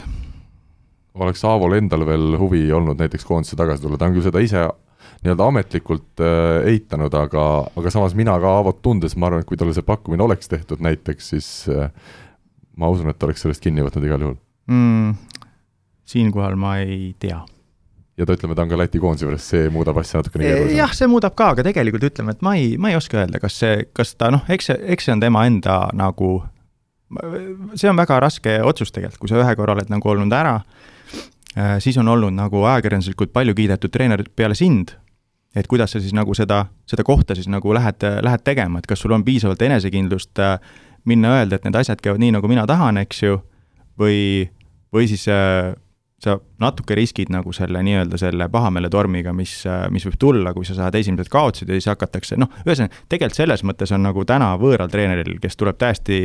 oleks Aavol endal veel huvi olnud näiteks koondise tagasi tulla, ta on küll seda ise nii-öelda ametlikult äh, eitanud, aga, aga samas mina ka Aavot tundes, ma arvan, et kui talle see pakkumine oleks tehtud näiteks, siis äh, ma usun, et ta oleks sellest kinni võtnud igal juhul mm,. siinkohal ma ei tea. ja ta ütleme, ta on ka Läti koondise juures, see muudab asja natukene keerulisemaks. jah, see muudab ka, aga tegelikult ütleme, et ma ei, ma ei oska öelda, kas see, kas ta noh, eks see, eks see on tema enda nagu, see on väga raske otsus tegelikult, kui sa ühe korra oled nagu olnud ära, äh, siis on olnud nagu ajakirjanduslikult palju kiidetud treener peale sind. Et kuidas sa siis nagu seda, seda kohta siis nagu lähed, lähed tegema, et kas sul on piisavalt enesekindlust äh, minna öelda, et need asjad käivad nii, nagu mina tahan, eks ju, või, või siis äh, sa natuke riskid nagu selle nii-öelda selle pahameeletormiga, mis, mis võib tulla, kui sa saad esimesed kaotused ja siis hakatakse, noh, ühesõnaga, tegelikult selles mõttes on nagu täna võõral treeneril, kes tuleb täiesti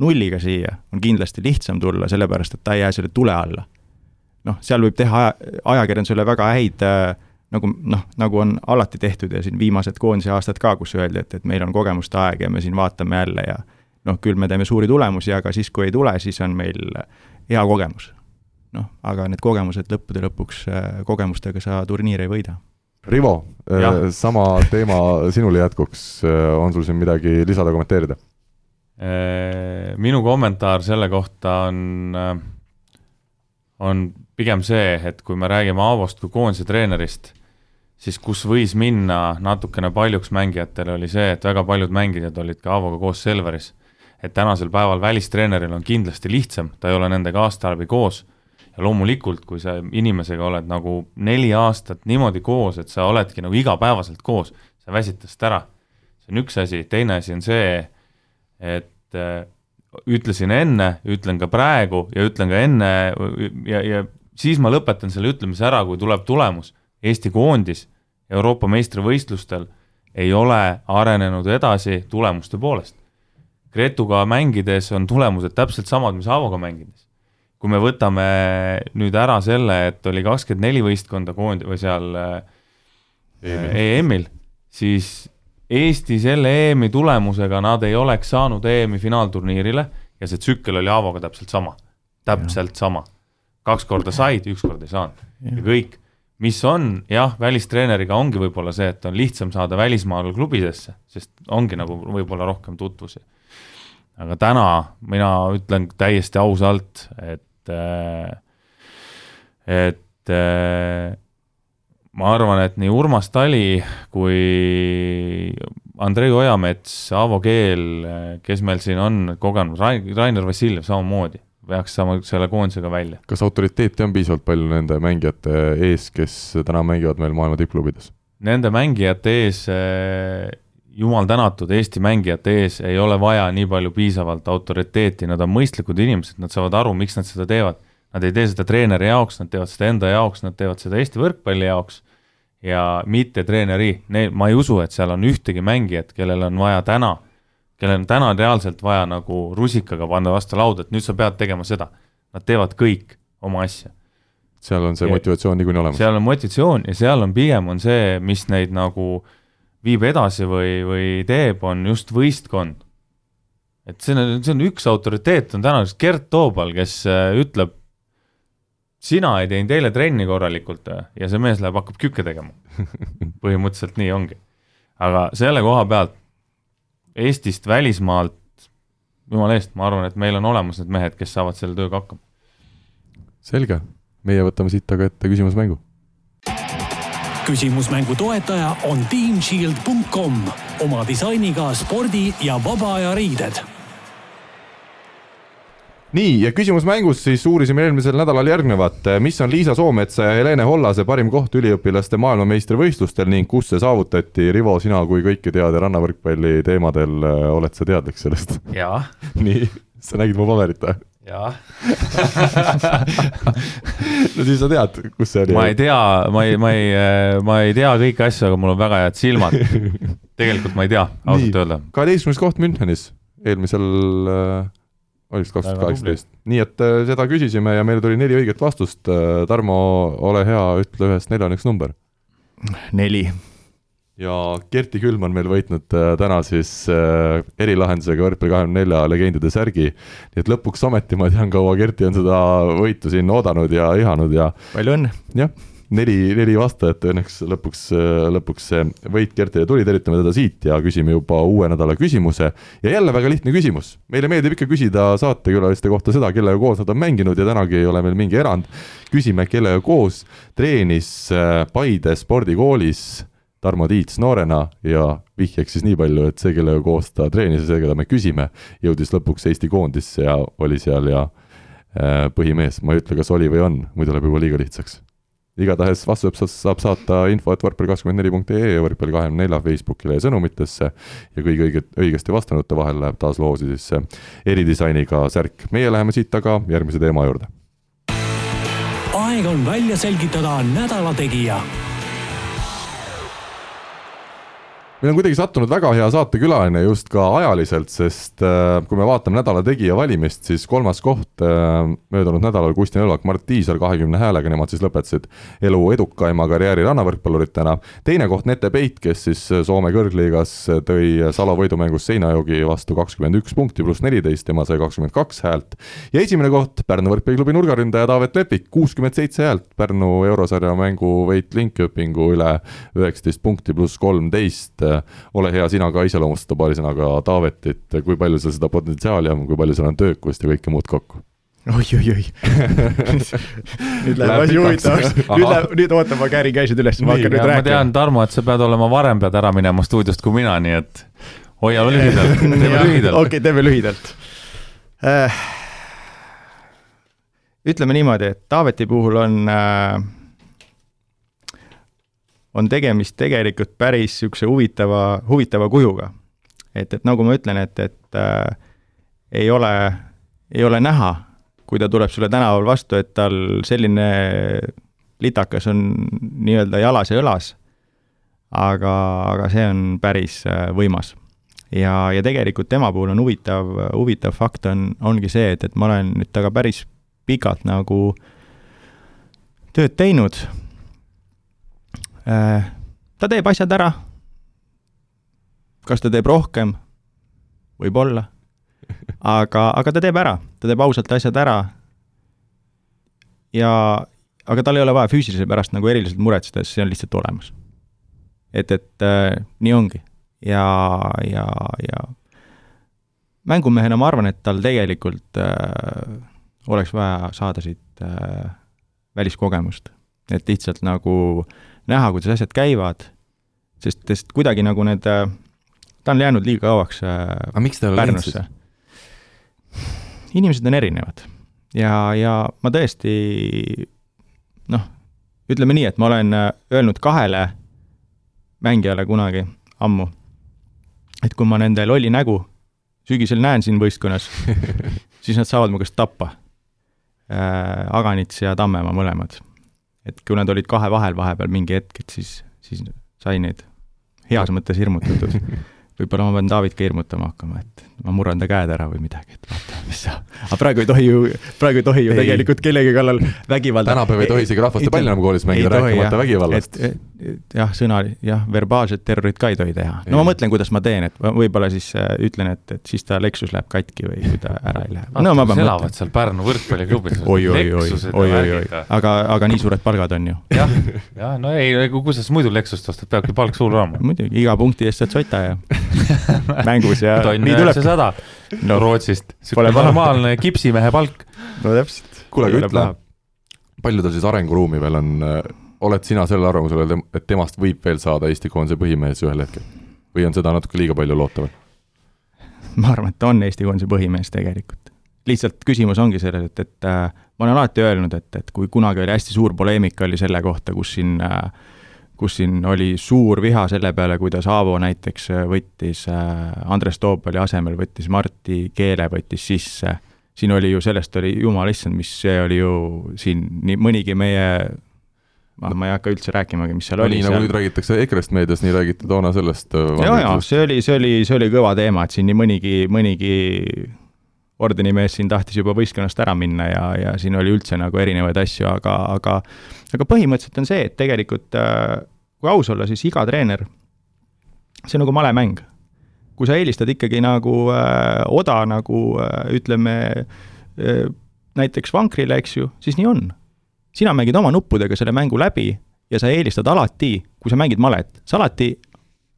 nulliga siia, on kindlasti lihtsam tulla, sellepärast et ta ei jää selle tule alla. noh, seal võib teha aja, ajakirjandusele väga häid äh, nagu noh, nagu on alati tehtud ja siin viimased koondise aastad ka, kus öeldi, et, et meil on kogemuste aeg ja me siin vaatame jälle ja noh, küll me teeme suuri tulemusi, aga siis, kui ei tule, siis on meil hea kogemus. noh, aga need kogemused lõppude lõpuks, äh, kogemustega sa turniire ei võida. Rivo, äh, sama teema sinule jätkuks, on sul siin midagi lisada, kommenteerida? Minu kommentaar selle kohta on, on pigem see, et kui me räägime Aavost kui koondise treenerist siis kus võis minna natukene paljuks mängijatele, oli see, et väga paljud mängijad olid ka Aavoga koos Selveris. et tänasel päeval välistreeneril on kindlasti lihtsam, ta ei ole nendega aasta läbi koos ja loomulikult, kui sa inimesega oled nagu neli aastat niimoodi koos, et sa oledki nagu igapäevaselt koos, sa väsid tast ära. see on üks asi, teine asi on see, et äh, ütlesin enne, ütlen ka praegu ja ütlen ka enne ja, ja siis ma lõpetan selle ütlemise ära, kui tuleb tulemus Eesti koondis Euroopa meistrivõistlustel ei ole arenenud edasi tulemuste poolest. Gretuga mängides on tulemused täpselt samad, mis Aavoga mängides. kui me võtame nüüd ära selle, et oli kakskümmend neli võistkonda koond- või seal EM-il, siis Eesti selle EM-i tulemusega nad ei oleks saanud EM-i finaalturniirile ja see tsükkel oli Aavoga täpselt sama, täpselt ja. sama. kaks korda said, üks kord ei saanud ja, ja kõik mis on jah, välistreeneriga ongi võib-olla see, et on lihtsam saada välismaal klubidesse, sest ongi nagu võib-olla rohkem tutvusi. aga täna mina ütlen täiesti ausalt, et, äh, et äh, ma arvan, et nii Urmas Tali kui Andrei Ojamets, Aavo Keel, kes meil siin on kogenud, Rainer Vassiljev samamoodi peaks saama selle koondisega välja. kas autoriteeti on piisavalt palju nende mängijate ees, kes täna mängivad meil maailma tippklubides? Nende mängijate ees, jumal tänatud, Eesti mängijate ees ei ole vaja nii palju piisavalt autoriteeti, nad on mõistlikud inimesed, nad saavad aru, miks nad seda teevad. Nad ei tee seda treeneri jaoks, nad teevad seda enda jaoks, nad teevad seda Eesti võrkpalli jaoks ja mitte treeneri, ma ei usu, et seal on ühtegi mängijat, kellel on vaja täna kellel on täna reaalselt vaja nagu rusikaga panna vastu lauda, et nüüd sa pead tegema seda. Nad teevad kõik oma asja. seal on see ja, motivatsioon niikuinii olemas. seal on motivatsioon ja seal on pigem on see, mis neid nagu viib edasi või, või teeb, on just võistkond. et see on, see on üks autoriteet on täna Gert Toobal, kes äh, ütleb, sina ei teinud eile trenni korralikult äh, ja see mees läheb, hakkab kükke tegema. põhimõtteliselt nii ongi. aga selle koha pealt Eestist, välismaalt, jumala eest, ma arvan, et meil on olemas need mehed, kes saavad selle tööga hakkama. selge, meie võtame siit aga ette küsimusmängu. küsimusmängu toetaja on teamshield.com oma disainiga spordi ja vaba aja riided nii, ja küsimus mängus siis uurisime eelmisel nädalal järgnevat, mis on Liisa Soometsa ja Helene Hollase parim koht üliõpilaste maailmameistrivõistlustel ning kus see saavutati, Rivo, sina kui kõike teada rannavõrkpalli teemadel, oled sa teadlik sellest? jaa. nii, sa nägid mu paberit või? jah no siis sa tead, kus see oli. ma ei tea, ma ei, ma ei, ma ei tea kõiki asju, aga mul on väga head silmad. tegelikult ma ei tea, ausalt öelda. kaheteistkümnes koht Münchenis eelmisel äh, oli vist kaks tuhat kaheksateist, nii et äh, seda küsisime ja meile tuli neli õiget vastust. Äh, Tarmo, ole hea, ütle ühest neljani üks number. neli ja Kerti Külm on meil võitnud äh, täna siis äh, erilahendusega võrkpalli kahekümne nelja legendide särgi. nii et lõpuks ometi ma tean, kaua Kerti on seda võitu siin oodanud ja ihanud ja. palju õnne! jah, neli, neli vastajat õnneks lõpuks, lõpuks see võit Kertile tuli, tervitame teda siit ja küsime juba uue nädala küsimuse. ja jälle väga lihtne küsimus, meile meeldib ikka küsida saatekülaliste kohta seda, kellega koos nad on mänginud ja tänagi ei ole meil mingi erand. küsime, kellega koos treenis äh, Paide spordikoolis Tarmo Tiits noorena ja vihjeks siis nii palju, et see, kellega koos ta treenis ja see, keda me küsime, jõudis lõpuks Eesti koondisse ja oli seal ja äh, põhimees, ma ei ütle, kas oli või on, muidu läheb juba liiga lihtsaks. Igatahes vastused saab saata info, et võrkpalli kakskümmend neli punkt ee ja võrkpalli kahekümne nelja Facebookile ja sõnumitesse ja kõige õige, õigesti vastanute vahel läheb taas loosi siis see eridisainiga särk. meie läheme siit aga järgmise teema juurde. aeg on välja selgitada nädala tegija meil on kuidagi sattunud väga hea saatekülaline just ka ajaliselt, sest äh, kui me vaatame nädala tegija valimist, siis kolmas koht äh, möödunud nädalal Kusti Nõlvak, Mart Tiisar kahekümne häälega, nemad siis lõpetasid elu edukaima karjääri rannavõrkpalluritena. teine koht Nete Peit, kes siis Soome kõrgliigas tõi Salo võidumängus Seinajoogi vastu kakskümmend üks punkti pluss neliteist, tema sai kakskümmend kaks häält. ja esimene koht Pärnu võrkpalliklubi nurgaründaja Taavet Lepik, kuuskümmend seitse häält, Pärnu eurosarja mängu võit Linköpingu üle üheksateist punkti pluss kolmteist ole hea sina ka iseloomustada paari sõnaga Taavetit, kui palju seal seda potentsiaali on, kui palju seal on töökust ja kõike muud kokku? oi-oi-oi nüüd läheb asi huvitavaks, nüüd läheb, nüüd oota, ma käärin käised üles, ma hakkan nüüd rääkima. ma tean, Tarmo, et sa pead olema varem pead ära minema stuudiost kui mina, nii et hoia lühidalt, teeme lühidalt. okei okay,, teeme lühidalt äh,. ütleme niimoodi, et Taaveti puhul on äh, on tegemist tegelikult päris niisuguse huvitava, huvitava kujuga. et, et nagu ma ütlen, et, et äh, ei ole, ei ole näha, kui ta tuleb sulle tänaval vastu, et tal selline litakas on nii-öelda jalas ja õlas, aga, aga see on päris äh, võimas. ja, ja tegelikult tema puhul on huvitav, huvitav fakt on, ongi see, et, et ma olen nüüd temaga päris pikalt nagu tööd teinud ta teeb asjad ära. kas ta teeb rohkem? võib-olla. aga, aga ta teeb ära, ta teeb ausalt asjad ära. ja, aga tal ei ole vaja füüsilise pärast nagu eriliselt muretseda, see on lihtsalt olemas. et, et äh, nii ongi ja, ja, ja mängumehena ma arvan, et tal tegelikult äh, oleks vaja saada siit äh, väliskogemust, et lihtsalt nagu äh, näha, kuidas asjad käivad, sest, sest kuidagi nagu need, äh, ta on jäänud liiga kauaks äh, aga miks ta ei ole läinud siis? inimesed on erinevad ja, ja ma tõesti noh, ütleme nii, et ma olen äh, öelnud kahele mängijale kunagi ammu, et kui ma nende lolli nägu sügisel näen siin võistkonnas siis nad saavad mu käest tappa äh,. Aganits ja Tammemaa mõlemad et kui nad olid kahe vahel vahepeal mingi hetk, et siis, siis sai neid heas mõttes hirmutatud. Võib-olla ma pean David ka hirmutama hakkama, et ma murran ta käed ära või midagi, et vaata, mis saab. aga praegu ei tohi ju, praegu ei tohi ju ei. tegelikult kellegi kallal vägivalda. tänapäeval ei tohi isegi rahvaste palju enam koolis mängida, rääkimata vägivallast. jah, sõna, jah, verbaalset terrorit ka ei tohi teha. no ei. ma mõtlen, kuidas ma teen, et võib-olla siis äh, ütlen, et, et siis ta Lexus läheb katki või kui ta ära ei lähe. no ma pean mõtlema. seal Pärnu võrkpalliklubis. oi, oi, oi, oi, oi, oi, aga, aga nii suured palgad on ju. jah, jah, no ei, kuidas sa muidu Lexust ostad, peabki palk suur olema. muidugi, iga punkti eest saad sota ja mängus ja tonn üheksasada no Rootsist. Pole normaalne kipsimehe palk. no täpselt. kuule, aga ütle, palju tal siis arenguruumi veel on, oled sina sellel arvamusel, et temast võib veel saada Eesti koondise põhimees ühel hetkel? või on seda natuke liiga palju loota veel? ma arvan, et ta on Eesti koondise põhimees tegelikult. lihtsalt küsimus ongi selles, et, et äh, ma olen alati öelnud, et, et kui kunagi oli hästi suur poleemika, oli selle kohta, kus siin äh, kus siin oli suur viha selle peale, kuidas Aavo näiteks võttis äh, Andres Toopali asemel, võttis Marti Keele, võttis sisse, siin oli ju, sellest oli, jumal issand, mis see oli ju siin nii mõnigi meie ma, ma ei hakka üldse rääkimagi, mis seal no, oli. nii nagu nüüd räägitakse EKRE-st meedias, nii räägiti toona sellest. ja, ja see oli, see oli, see oli kõva teema, et siin nii mõnigi, mõnigi ordenimees siin tahtis juba võistkonnast ära minna ja, ja siin oli üldse nagu erinevaid asju, aga, aga aga põhimõtteliselt on see, et tegelikult kui aus olla, siis iga treener, see on nagu malemäng. kui sa eelistad ikkagi nagu äh, oda nagu äh, ütleme äh, näiteks vankrile, eks ju, siis nii on. sina mängid oma nuppudega selle mängu läbi ja sa eelistad alati, kui sa mängid malet, sa alati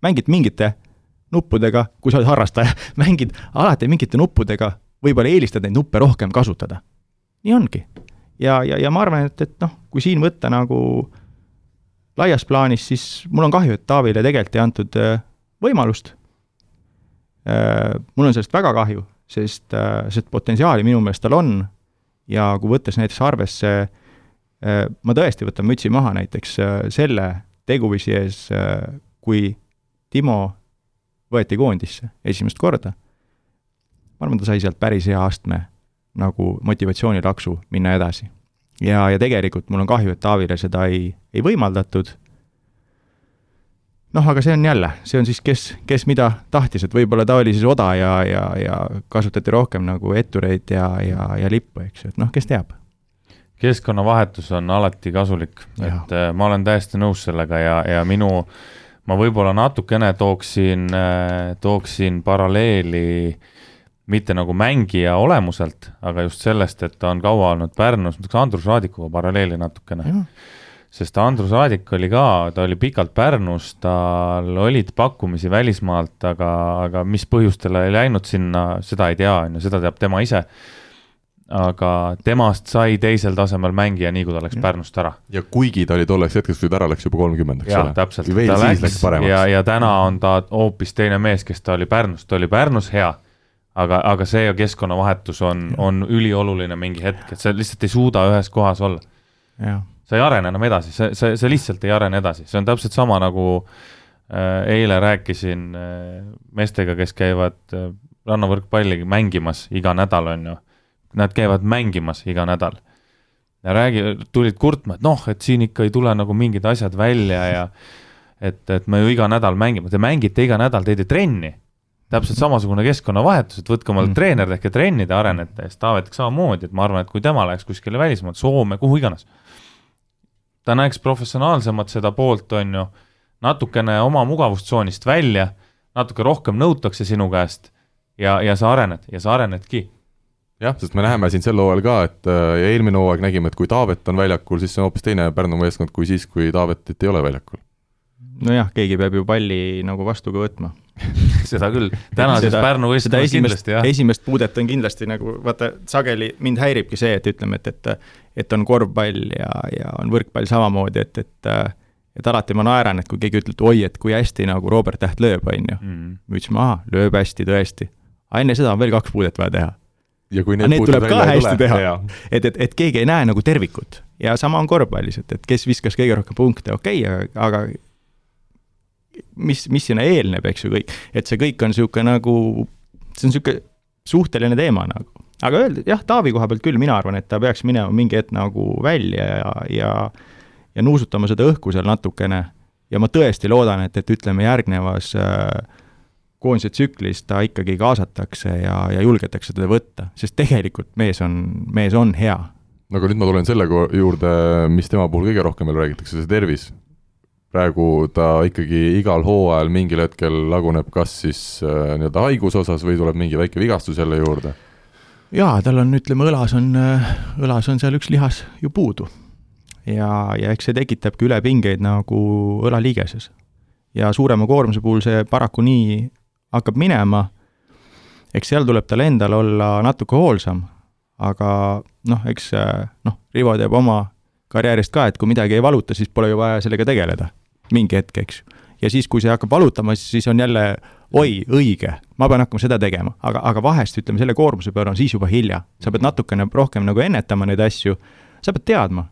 mängid mingite nuppudega, kui sa oled harrastaja, mängid alati mingite nuppudega võib-olla eelistad neid nuppe rohkem kasutada. nii ongi. ja, ja, ja ma arvan, et, et noh, kui siin võtta nagu laias plaanis, siis mul on kahju, et Taavile tegelikult ei antud äh, võimalust. Äh, mul on sellest väga kahju, sest, äh, sest potentsiaali minu meelest tal on ja kui võttes näiteks arvesse, ma tõesti võtan mütsi maha näiteks selle teguviisi ees, kui Timo võeti koondisse esimest korda ma arvan, ta sai sealt päris hea astme nagu motivatsioonilaksu minna edasi. ja, ja tegelikult mul on kahju, et Taavile seda ei, ei võimaldatud. noh, aga see on jälle, see on siis, kes, kes mida tahtis, et võib-olla ta oli siis oda ja, ja, ja kasutati rohkem nagu ettureid ja, ja, ja lippu, eks ju, et noh, kes teab keskkonnavahetus on alati kasulik, et äh, ma olen täiesti nõus sellega ja, ja minu, ma võib-olla natukene tooksin, äh, tooksin paralleeli äh, mitte nagu mängija olemuselt, aga just sellest, et ta on kaua olnud Pärnus, ma tooks Andrus Raadikuga paralleeli natukene. sest Andrus Raadik oli ka, ta oli pikalt Pärnus, tal olid pakkumisi välismaalt, aga, aga mis põhjustel ei läinud sinna, seda ei tea, on ju, seda teab tema ise. aga temast sai teisel tasemel mängija, nii kui ta läks ja. Pärnust ära. ja kuigi ta oli tolleks hetkeks, kui ta ära läks juba kolmkümmend, eks ole. täpselt, ta läks, läks ja, ja täna on ta hoopis teine mees, kes ta oli Pärnus, ta oli Pärnus hea aga, aga see keskkonnavahetus on, on ülioluline mingi hetk, et sa lihtsalt ei suuda ühes kohas olla. sa ei arene enam edasi, sa, sa, sa lihtsalt ei arene edasi, see on täpselt sama nagu äh, eile rääkisin äh, meestega, kes käivad äh, rannavõrkpalli mängimas iga nädal, on ju. Nad käivad mängimas iga nädal. ja räägi, tulid kurtma, et noh, et siin ikka ei tule nagu mingid asjad välja ja et, et me ju iga nädal mängime, te mängite iga nädal, teete trenni täpselt samasugune keskkonnavahetus, et võtke omale mm. treener, tehke trenni, te arenete ja siis Taavetik samamoodi, et ma arvan, et kui tema läheks kuskile välismaale, Soome, kuhu iganes, ta näeks professionaalsemat seda poolt, on ju, natukene oma mugavustsoonist välja, natuke rohkem nõutakse sinu käest ja, ja sa arened ja sa arenedki jah, sest me näeme siin sel hooajal ka, et äh, ja eelmine hooaeg nägime, et kui Taavet on väljakul, siis see on hoopis teine Pärnu meeskond kui siis, kui Taavetit ei ole väljakul. nojah, keegi peab ju palli nagu vastu ka võtma seda küll, tänases Pärnu võistkonnas kindlasti jah. esimest puudet on kindlasti nagu vaata, sageli mind häiribki see, et ütleme, et, et et on korvpall ja, ja on võrkpall samamoodi, et, et et alati ma naeran, et kui keegi ütleb, et oi, et kui hästi nagu Robert Täht lööb, on ju mm.. me ütlesime, ahah, lööb hästi tõesti. aga enne seda on veel kaks puudet vaja teha. ja kui need, need tuleb ka hästi tule, teha. et, et, et keegi ei näe nagu tervikut ja sama on korvpallis, et, et kes viskas kõige rohkem punkte, okei okay,, aga mis, mis sinna eelneb, eks ju, kõik, et see kõik on niisugune nagu, see on niisugune suhteline teema nagu. aga öelda, jah, Taavi koha pealt küll, mina arvan, et ta peaks minema mingi hetk nagu välja ja, ja ja nuusutama seda õhku seal natukene ja ma tõesti loodan, et, et ütleme, järgnevas äh, koondise tsüklis ta ikkagi kaasatakse ja, ja julgetakse teda võtta, sest tegelikult mees on, mees on hea. no aga nüüd ma tulen selle juurde, mis tema puhul kõige rohkem veel räägitakse, see tervis praegu ta ikkagi igal hooajal mingil hetkel laguneb kas siis äh, nii-öelda haiguse osas või tuleb mingi väike vigastus jälle juurde? jaa, tal on, ütleme, õlas on, äh, õlas on seal üks lihas ju puudu. ja, ja eks see tekitabki ülepingeid nagu õlaliigeses. ja suurema koormuse puhul see paraku nii hakkab minema, eks seal tuleb tal endal olla natuke hoolsam, aga noh, eks äh, noh, Rivo teab oma karjäärist ka, et kui midagi ei valuta, siis pole ju vaja sellega tegeleda mingi hetk, eks. ja siis, kui see hakkab valutama, siis on jälle oi, õige, ma pean hakkama seda tegema, aga, aga vahest ütleme, selle koormuse peale on siis juba hilja. sa pead natukene rohkem nagu ennetama neid asju, sa pead teadma.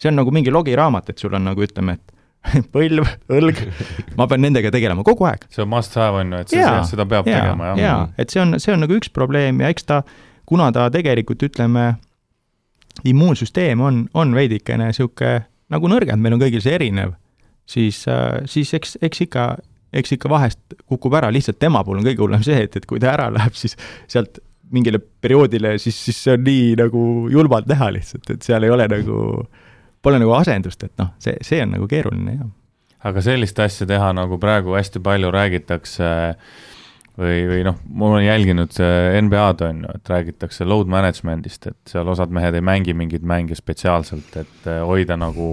see on nagu mingi logiraamat, et sul on nagu ütleme, et põlv, õlg, ma pean nendega tegelema kogu aeg. see on must have, on ju, et see, seda peab ja, tegema, jah? jaa, et see on, see on nagu üks probleem ja eks ta kuna ta tegelikult ütleme, immuunsüsteem on, on veidikene niisugune nagu nõrgem, meil on kõigil see erinev, siis, siis eks, eks ikka, eks ikka vahest kukub ära, lihtsalt tema puhul on kõige hullem see, et, et kui ta ära läheb, siis sealt mingile perioodile, siis, siis see on nii nagu julmalt näha lihtsalt, et seal ei ole nagu, pole nagu asendust, et noh, see, see on nagu keeruline, jah. aga sellist asja teha, nagu praegu hästi palju räägitakse äh, või, või noh, ma olen jälginud NBA-d on ju, et räägitakse load management'ist, et seal osad mehed ei mängi mingeid mänge spetsiaalselt, et eh, hoida nagu,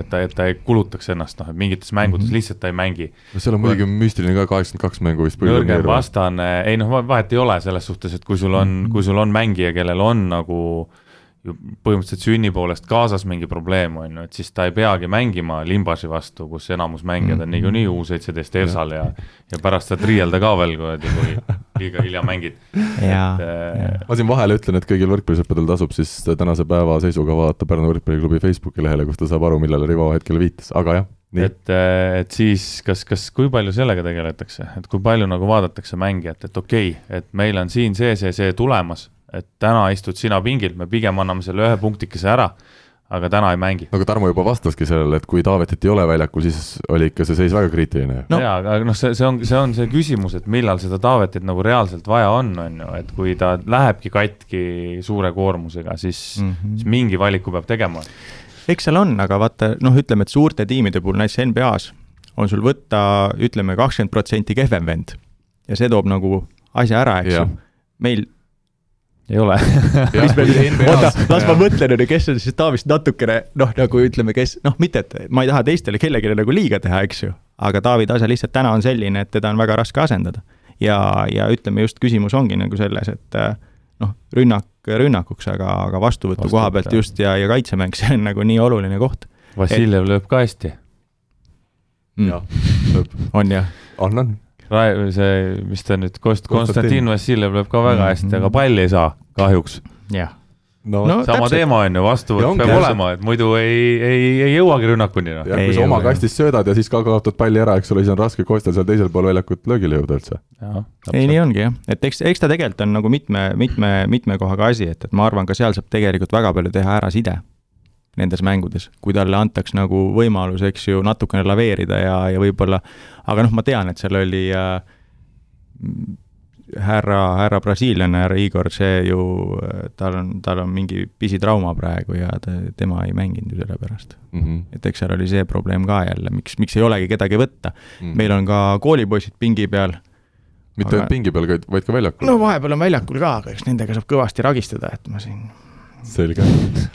et ta, et ta ei kulutaks ennast, noh, et mingites mängudes mm -hmm. lihtsalt ta ei mängi. no seal on muidugi müstiline ka, kaheksakümmend kaks mängu vist. nõrgem vastane, ei noh, vahet ei ole selles suhtes, et kui sul on mm, -hmm. kui sul on mängija, kellel on nagu äh, ju põhimõtteliselt sünni poolest kaasas mingi probleem, on ju, et siis ta ei peagi mängima Limbasi vastu, kus enamus mängijad on niikuinii U seitseteist ERSA-l ja ja pärast saad riielda ka veel, kui liiga hilja mängid. Äh, ma siin vahele ütlen, et kõigil võrkpallisõppedel tasub siis tänase päeva seisuga vaadata Pärnu võrkpalliklubi Facebooki lehele, kus ta saab aru, millele Rivo hetkel viitas, aga jah. Nii. et, äh, et siis kas, kas, kui palju sellega tegeletakse, et kui palju nagu vaadatakse mängijat, et okei okay,, et meil on siin see, see, see tulemas et täna istud sina pingil, me pigem anname selle ühe punktikese ära, aga täna ei mängi. no aga Tarmo juba vastaski sellele, et kui Taavetit ei ole väljakul, siis oli ikka see seis väga kriitiline no.. jaa, aga noh, see, see on, see on see küsimus, et millal seda Taavetit nagu reaalselt vaja on, on ju, et kui ta lähebki katki suure koormusega, siis mm, -hmm. siis mingi valiku peab tegema. eks seal on, aga vaata, noh, ütleme, et suurte tiimide puhul, näiteks NBA-s on sul võtta, ütleme, kakskümmend protsenti kehvem vend ja see toob nagu asja ära, eks ju. meil ei ole. Oota, las ma mõtlen, ju, kes on siis Taavist natukene noh, nagu ütleme, kes noh, mitte et ma ei taha teistele kellelegi nagu liiga teha, eks ju, aga Taavi tase lihtsalt täna on selline, et teda on väga raske asendada. ja, ja ütleme just küsimus ongi nagu selles, et noh, rünnak rünnakuks, aga, aga vastuvõtu koha pealt just ja, ja kaitsemäng, see on nagu nii oluline koht. Vassiljev lööb ka hästi. Mm.. jah, on jah? on, on see, mis ta nüüd, Kost-, Konstantin Vassiljev lööb ka väga mhm. hästi mm, -hmm. aga palli ei saa, kahjuks. jah. No, no, sama täpselt. teema on ju, vastuvõtt peab täpselt. olema, et muidu ei, ei, ei jõuagi rünnakuni no.. ja kui sa oma kastist söödad ja siis ka kaotad palli ära, eks ole, siis on raske Kostal seal teisel pool väljakut löögile jõuda üldse. ei, nii ongi jah, et eks, eks ta tegelikult on nagu mitme, mitme, mitme kohaga asi, et, et ma arvan, ka seal saab tegelikult väga palju teha ära side nendes mängudes, kui talle antaks nagu võimalus, eks ju, natukene laveerida ja, ja võib-olla, aga noh, ma tean, et seal oli äh, härra, härra brasiillane, härra Igor, see ju, tal on, tal on mingi pisitrauma praegu ja ta, tema ei mänginud ju sellepärast mm. -hmm. et eks seal oli see probleem ka jälle, miks, miks ei olegi kedagi võtta mm. -hmm. meil on ka koolipoisid pingi peal. mitte ainult aga... pingi peal, vaid ka väljakul? no vahepeal on väljakul ka, aga eks nendega saab kõvasti ragistada, et ma siin selge.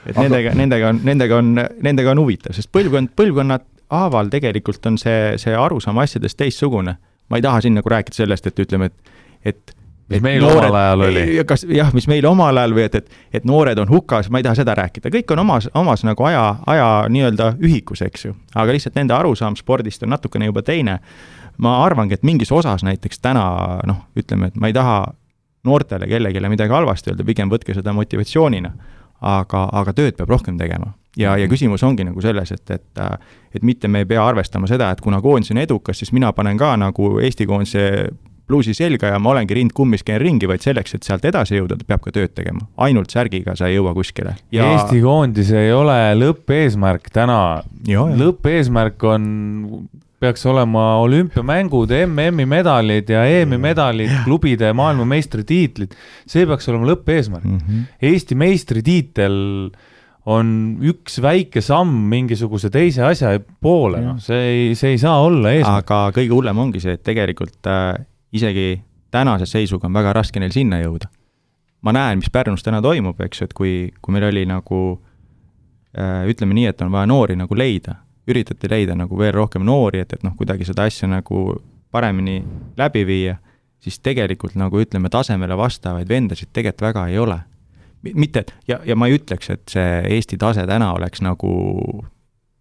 et Aga... nendega, nendega on, nendega on, nendega on huvitav, sest põlvkond, põlvkonnad haaval tegelikult on see, see arusaam asjadest teistsugune. ma ei taha siin nagu rääkida sellest, et ütleme, et, et mis meil noored, omal ajal oli. kas jah, mis meil omal ajal või et, et, et noored on hukas, ma ei taha seda rääkida, kõik on omas, omas nagu aja, aja nii-öelda ühikus, eks ju. aga lihtsalt nende arusaam spordist on natukene juba teine. ma arvangi, et mingis osas näiteks täna noh, ütleme, et ma ei taha noortele kellelegi midagi halvasti öelda, pigem võtke seda motivatsioonina aga, aga tööd peab rohkem tegema. ja, ja mhm. küsimus ongi nagu selles, et, et et mitte me ei pea arvestama seda, et kuna koondis on edukas, siis mina panen ka nagu Eesti koondise pluusi selga ja ma olengi rind kummis, käin ringi, vaid selleks, et sealt edasi jõuda, peab ka tööd tegema. ainult särgiga sa ei jõua kuskile ja.... Eesti koondis ei ole lõppeesmärk täna. lõppeesmärk on peaks olema olümpiamängud, MM-i medalid ja EM-i medalid, klubide maailmameistritiitlid. see peaks olema lõppeesmärk mm. -hmm. Eesti meistritiitel on üks väike samm mingisuguse teise asja poole, noh, see ei, see ei saa olla eesmärk. aga kõige hullem ongi see, et tegelikult äh, isegi tänase seisuga on väga raske neil sinna jõuda. ma näen, mis Pärnus täna toimub, eks ju, et kui, kui meil oli nagu äh, ütleme nii, et on vaja noori nagu leida üritati leida nagu veel rohkem noori, et, et noh, kuidagi seda asja nagu paremini läbi viia, siis tegelikult nagu ütleme, tasemele vastavaid vendasid tegelikult väga ei ole. mitte, et ja, ja ma ei ütleks, et see Eesti tase täna oleks nagu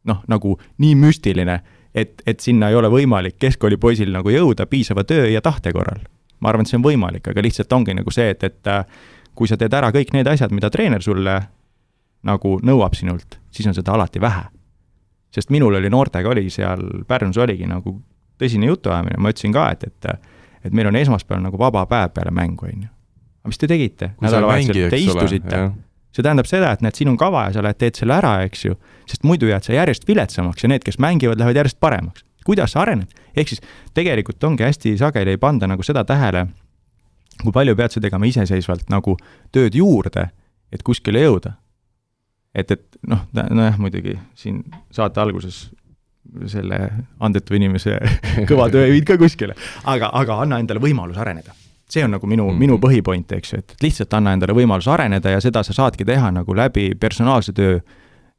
noh, nagu nii müstiline, et, et sinna ei ole võimalik keskkoolipoisil nagu jõuda piisava töö ja tahte korral. ma arvan, et see on võimalik, aga lihtsalt ongi nagu see, et, et äh, kui sa teed ära kõik need asjad, mida treener sulle nagu nõuab sinult, siis on seda alati vähe sest minul oli noortega oli seal Pärnus oligi nagu tõsine jutuajamine, ma ütlesin ka, et, et et meil on esmaspäeval nagu vaba päev peale mängu, on ju. aga mis te tegite nädalavahetusel, te istusite see tähendab seda, et näed, siin on kava ja sa lähed teed selle ära, eks ju, sest muidu jääd sa järjest viletsamaks ja need, kes mängivad, lähevad järjest paremaks. kuidas sa arened? ehk siis tegelikult ongi hästi sageli ei panda nagu seda tähele, kui palju pead sa tegema iseseisvalt nagu tööd juurde, et kuskile jõuda. Et, et noh, nojah, muidugi siin saate alguses selle andetu inimese kõva töö ei viinud ka kuskile, aga, aga anna endale võimalus areneda see on nagu minu mm, -hmm. minu põhipoint, eks ju, et lihtsalt anna endale võimalus areneda ja seda sa saadki teha nagu läbi personaalse töö,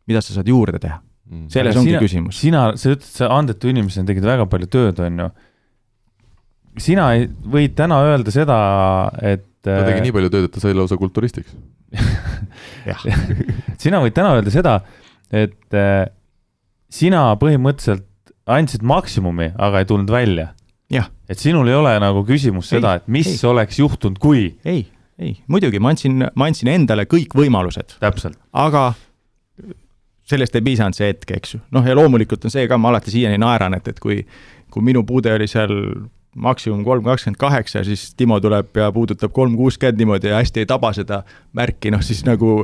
mida sa saad juurde teha. selles Aga ongi sina, küsimus. sina, sa ütled, sa andetu inimesena tegid väga palju tööd, on ju. sina ei, võid täna öelda seda, et ta tegi nii palju tööd, et ta sai lausa kulturistiks. jah, sina võid täna öelda seda, et äh, sina põhimõtteliselt andsid maksimumi, aga ei tulnud välja. et sinul ei ole nagu küsimus seda, et mis ei. oleks juhtunud, kui. ei, ei, muidugi ma andsin, ma andsin endale kõik võimalused, täpselt. aga sellest ei piisanud see hetk, eks ju. noh, ja loomulikult on see ka, ma alati siiani naeran, et, et kui, kui minu puude oli seal maksimum kolm kakskümmend kaheksa, siis Timo tuleb ja puudutab kolm kuuskümmend niimoodi ja hästi ei taba seda märki, noh siis nagu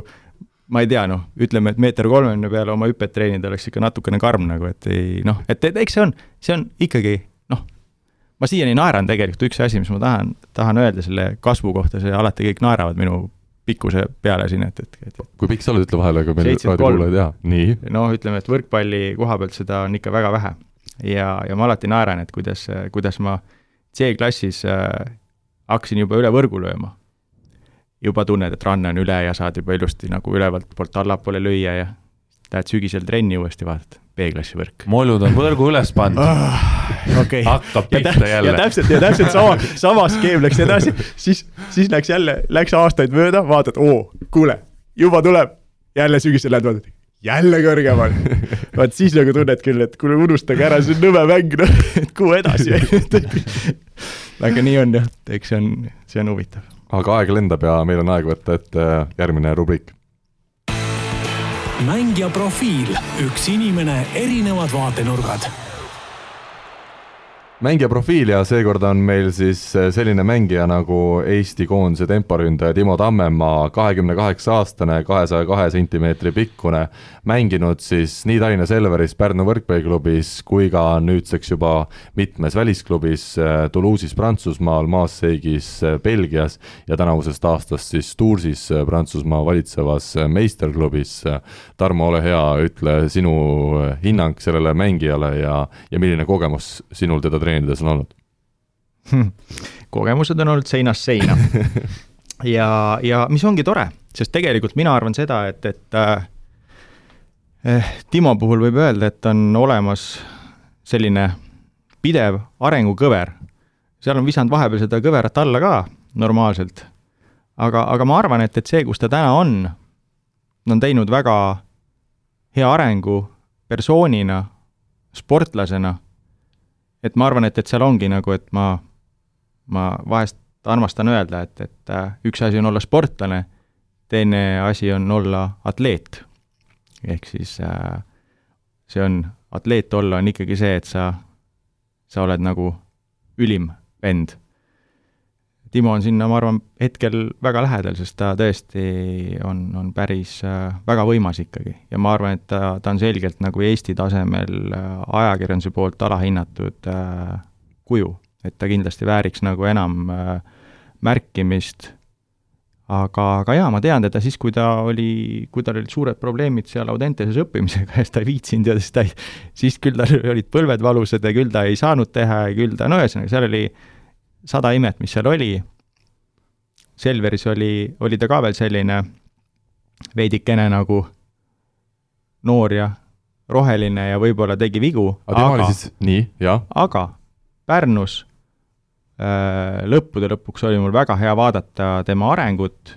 ma ei tea, noh, ütleme, et meeter kolmekümne peale oma hüpet treenida oleks ikka natukene karm nagu, et ei noh, et, et eks see on, see on ikkagi noh, ma siiani naeran tegelikult, üks asi, mis ma tahan, tahan öelda selle kasvu kohta, see alati kõik naeravad minu pikkuse peale siin, et, et, et kui pikk sa oled, ütle vahele, aga meil raadiokuulajad tea. nii, noh, ütleme, et võrkpalli koha pealt seda on ikka väga vähe. ja, ja ma alati naeran, et kuidas, kuidas ma C-klassis äh, hakkasin juba üle võrgu lööma. juba tunned, et ranne on üle ja saad juba ilusti nagu ülevalt poolt allapoole lüüa ja lähed sügisel trenni uuesti, vaatad, B-klassi võrk. mollud on võrgu üles pannud, okei hakkab ja, tä pihta jälle ja. täpselt ja täpselt sama, sama skeem läks edasi, siis, siis läks jälle, läks aastaid mööda, vaatad, oo, kuule, juba tuleb, jälle sügisel lähed vaatad, jälle kõrgemal. Vaat siis nagu tunned küll, et kuule unustage ära, see on nõme mäng, noh, et kuhu edasi. aga nii on jah, eks see on, see on huvitav. aga aeg lendab ja meil on aeg võtta ette järgmine rubriik. mängija profiil, üks inimene, erinevad vaatenurgad mängija profiil ja seekord on meil siis selline mängija nagu Eesti koondise temporündaja Timo Tammemaa, kahekümne kaheksa aastane, kahesaja kahe sentimeetri pikkune, mänginud siis nii Tallinna Selveris, Pärnu võrkpalliklubis kui ka nüüdseks juba mitmes välisklubis, Toulouse'is Prantsusmaal, Maasseigis Belgias ja tänavusest aastast siis Toursis Prantsusmaa valitsevas meisterklubis. Tarmo, ole hea, ütle sinu hinnang sellele mängijale ja, ja milline kogemus sinul teda treenides on olnud? kogemused on olnud seinast seina. ja, ja mis ongi tore, sest tegelikult mina arvan seda, et, et äh, eh, Timo puhul võib öelda, et on olemas selline pidev arengukõver. seal on visanud vahepeal seda kõverat alla ka normaalselt. aga, aga ma arvan, et, et see, kus ta täna on, on teinud väga hea arengu persoonina, sportlasena et ma arvan, et, et seal ongi nagu, et ma, ma vahest armastan öelda, et, et äh, üks asi on olla sportlane, teine asi on olla atleet. ehk siis äh, see on, atleet olla on ikkagi see, et sa, sa oled nagu ülim vend. Timo on sinna, ma arvan, hetkel väga lähedal, sest ta tõesti on, on päris äh, väga võimas ikkagi ja ma arvan, et ta, ta on selgelt nagu Eesti tasemel äh, ajakirjanduse poolt alahinnatud äh, kuju, et ta kindlasti vääriks nagu enam äh, märkimist. aga, aga jaa, ma tean teda siis, kui ta oli, kui tal olid suured probleemid seal Audenteses õppimisega ja siis ta ei viitsinud ja siis ta ei, siis küll tal olid põlved valusad ja küll ta ei saanud teha ja küll ta, no ühesõnaga, seal oli sada imet, mis seal oli. Selveris oli, oli ta ka veel selline veidikene nagu noor ja roheline ja võib-olla tegi vigu, aga tema oli, siis, nii, jah, aga Pärnus äh, lõppude lõpuks oli mul väga hea vaadata tema arengut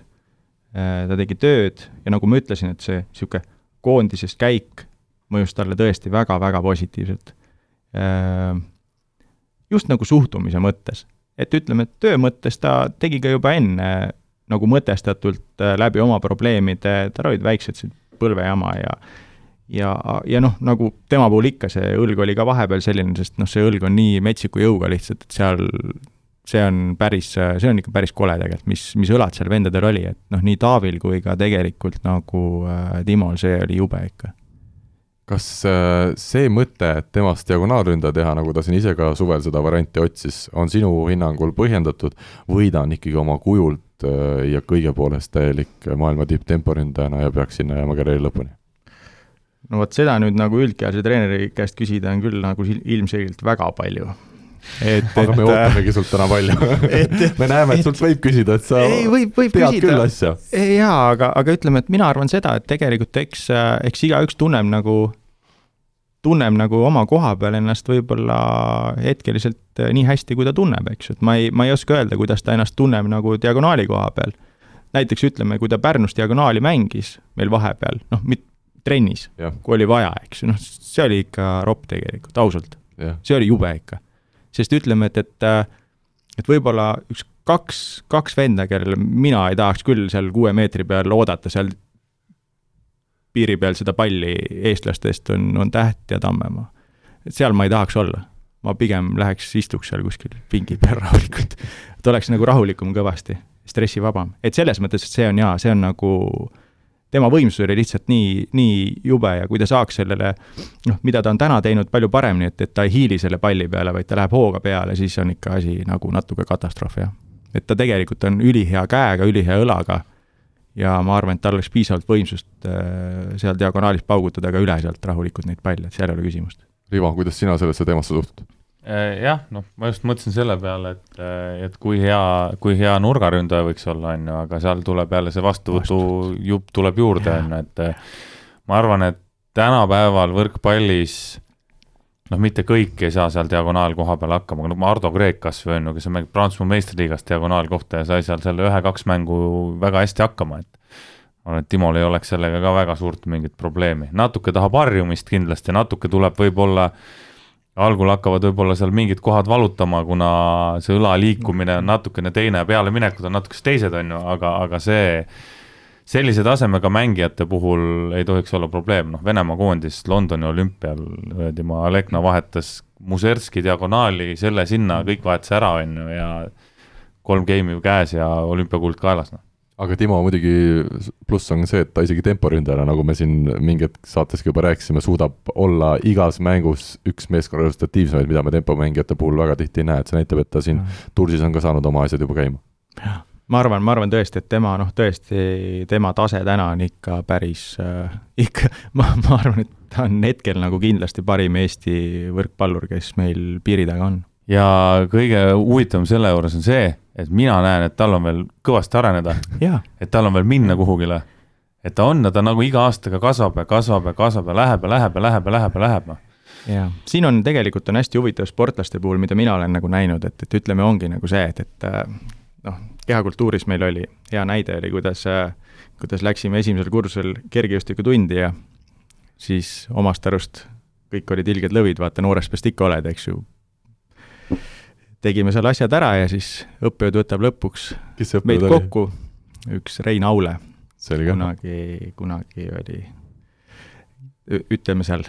äh,, ta tegi tööd ja nagu ma ütlesin, et see niisugune koondisest käik mõjus talle tõesti väga-väga positiivselt äh,. just nagu suhtumise mõttes, et ütleme, et töö mõttes ta tegi ka juba enne nagu mõtestatult äh, läbi oma probleemide, tal olid väiksed põlvejama ja ja, ja noh, nagu tema puhul ikka, see õlg oli ka vahepeal selline, sest noh, see õlg on nii metsiku jõuga lihtsalt, et seal see on päris, see on ikka päris kole tegelikult, mis, mis õlad seal vendadel oli, et noh, nii Taavil kui ka tegelikult nagu äh, Timol, see oli jube ikka. Kas äh, see mõte, et temast diagonaalründaja teha, nagu ta siin ise ka suvel seda varianti otsis, on sinu hinnangul põhjendatud või ta on ikkagi oma kujult äh, ja kõige poolest täielik maailma tipptemporündajana ja peaks sinna jääma karjääri lõpuni? no vot seda nüüd nagu üldkeelse treeneri käest küsida on küll nagu ilmselgelt väga palju et, aga me ootamegi sult täna palju me näeme, et sult võib küsida, et sa ei, võib, võib tead küsida. küll asja. jaa, aga, aga ütleme, et mina arvan seda, et tegelikult eks, eks igaüks tunneb nagu, tunneb nagu oma koha peal ennast võib-olla hetkeliselt nii hästi, kui ta tunneb, eks ju, et ma ei, ma ei oska öelda, kuidas ta ennast tunneb nagu diagonaali koha peal. näiteks ütleme, kui ta Pärnus diagonaali mängis meil vahepeal, noh, trennis, kui oli vaja, eks ju, noh, see oli ikka ropp tegelikult, ausalt. see oli jube ikka sest ütleme, et, et äh, et võib-olla üks kaks, kaks venda, kellele mina ei tahaks küll seal kuue meetri peal oodata seal piiri peal seda palli eestlastest on, on Täht ja Tammemaa. et seal ma ei tahaks olla. ma pigem läheks istuks seal kuskil pingi peal rahulikult. et oleks nagu rahulikum kõvasti, stressivabam. et selles mõttes, et see on jaa, see on nagu äh, tema võimsus oli lihtsalt nii, nii jube ja kui ta saaks sellele noh, mida ta on täna teinud palju paremini, et, et ta ei hiili selle palli peale, vaid ta läheb hooga peale, siis on ikka asi nagu natuke katastroof, jah. et ta tegelikult on ülihea käega, ülihea õlaga ja ma arvan, et tal oleks piisavalt võimsust äh, seal diagonaalis paugutada ka üle sealt rahulikult neid palle, et seal ei ole küsimust. Rivo, kuidas sina sellesse teemasse suhtud? Äh, jah, noh, ma just mõtlesin selle peale, et, äh, et kui hea, kui hea nurgaründaja võiks olla, on ju, aga seal tuleb jälle see vastuvõtujupp tuleb juurde, on ju, et äh, ma arvan, et tänapäeval võrkpallis noh, mitte kõik ei saa seal diagonaalkoha peal hakkama, aga no Ardo Kreek kas või on ju, kes on mänginud Prantsusmaa meistriliigas diagonaalkohta ja sai seal selle ühe-kaks mängu väga hästi hakkama, et ma arvan, et Timol ei oleks sellega ka väga suurt mingit probleemi, natuke tahab harjumist kindlasti, natuke tuleb võib-olla äh, algul hakkavad võib-olla seal mingid kohad valutama, kuna see õla liikumine on natukene teine, pealeminekud on natukese teised, on ju, aga, aga see, sellise tasemega mängijate puhul ei tohiks olla probleem, noh, Venemaa koondis Londoni olümpial, tema Alekna vahetas Muserski diagonaali selle-sinna, kõik vahetas ära, on ju, ja kolm game'i käes ja olümpiakuld kaelas, noh aga Timo muidugi pluss on see, et ta isegi temporündajana, nagu me siin mingi hetk saateski juba rääkisime, suudab olla igas mängus üks meeskonna resultatiivsemaid, mida me tempomängijate puhul väga tihti ei näe, et see näitab, et ta siin Tursis on ka saanud oma asjad juba käima. ma arvan, ma arvan tõesti, et tema noh, tõesti tema tase täna on ikka päris äh,, ikka ma, ma arvan, et ta on hetkel nagu kindlasti parim Eesti võrkpallur, kes meil piiri taga on. Ja kõige huvitavam selle juures on see, et mina näen, et tal on veel kõvasti areneda. et tal on veel minna kuhugile. et ta on, ta nagu iga aastaga kasvab ja kasvab ja kasvab ja läheb ja läheb ja läheb ja läheb ja läheb, jaa, siin on tegelikult on hästi huvitav sportlaste puhul, mida mina olen nagu näinud, et, et ütleme, ongi nagu see, et, et äh, noh, kehakultuuris meil oli hea näide oli, kuidas, äh, kuidas läksime esimesel kursusel kergejõustikutundi ja siis omast arust kõik olid ilged lõvid, vaata noorest peast ikka oled, eks ju, tegime seal asjad ära ja siis õppejõud võtab lõpuks meid oli? kokku, üks Rein Aule. kunagi, kunagi oli, ütleme seal,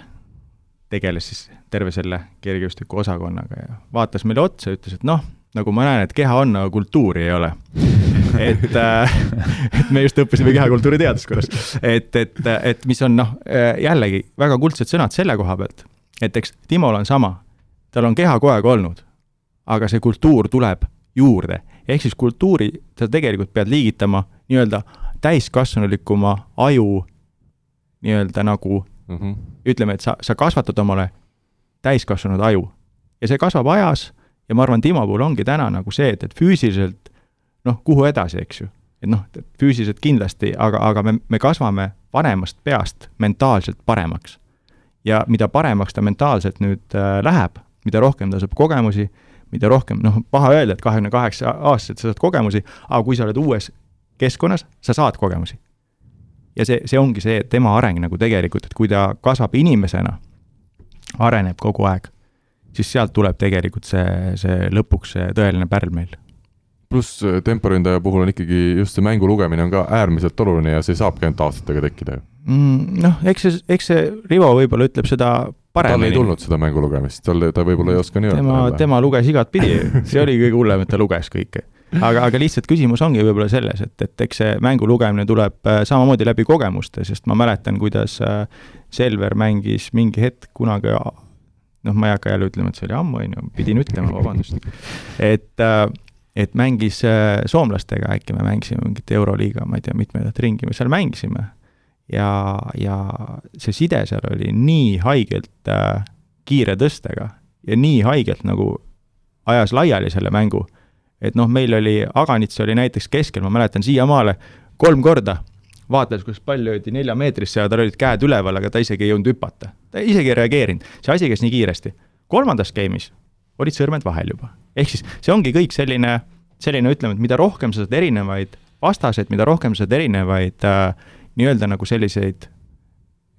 tegeles siis terve selle kergejõustiku osakonnaga ja vaatas meile otsa ja ütles, et noh, nagu ma näen, et keha on, aga kultuuri ei ole et äh,, et me just õppisime kehakultuuri teaduskonnas. et, et, et mis on noh, jällegi väga kuldsed sõnad selle koha pealt, et eks Timol on sama, tal on keha kogu aeg olnud aga see kultuur tuleb juurde. ehk siis kultuuri sa tegelikult pead liigitama nii-öelda täiskasvanulikuma aju nii-öelda nagu mm, -hmm. ütleme, et sa, sa kasvatad omale täiskasvanud aju. ja see kasvab ajas ja ma arvan, Timo puhul ongi täna nagu see, et, et füüsiliselt noh, kuhu edasi, eks ju. et noh, füüsiliselt kindlasti, aga, aga me, me kasvame vanemast peast mentaalselt paremaks. ja mida paremaks ta mentaalselt nüüd äh, läheb, mida rohkem ta saab kogemusi, mida rohkem, noh, paha öelda, et kahekümne kaheksa aastaselt sa saad kogemusi, aga kui sa oled uues keskkonnas, sa saad kogemusi. ja see, see ongi see tema areng nagu tegelikult, et kui ta kasvab inimesena, areneb kogu aeg, siis sealt tuleb tegelikult see, see lõpuks see tõeline pärl meil pluss äh, temporündaja puhul on ikkagi just see mängu lugemine on ka äärmiselt oluline ja see saabki ainult aastatega tekkida ju mm,. noh, eks see, eks see Rivo võib-olla ütleb seda tal ei paremini. tulnud seda mängu lugemist, tal, ta võib-olla ei oska nii tema, öelda. tema luges igatpidi, see oli kõige hullem, et ta luges kõike. aga, aga lihtsalt küsimus ongi võib-olla selles, et, et eks see mängu lugemine tuleb äh, samamoodi läbi kogemuste, sest ma mäletan, kuidas äh, Selver mängis mingi hetk kunagi, noh, ma ei hakka jälle ütlema, et see oli ammu, on ju, pidin ütlema, vabandust, et äh, et mängis soomlastega, äkki me mängisime mingit Euroliiga, ma ei tea, mitmendat ringi me seal mängisime. ja, ja see side seal oli nii haigelt äh, kiire tõstega ja nii haigelt nagu ajas laiali selle mängu, et noh, meil oli, Aganits oli näiteks keskel, ma mäletan siiamaale, kolm korda vaatas, kuidas pall löödi neljameetrisse ja tal olid käed üleval, aga ta isegi ei jõudnud hüpata. ta isegi ei reageerinud, see asi käis nii kiiresti. kolmandas game'is olid sõrmed vahel juba. ehk siis see ongi kõik selline, selline ütleme, et mida rohkem sa saad erinevaid vastaseid, mida rohkem sa saad erinevaid äh, nii-öelda nagu selliseid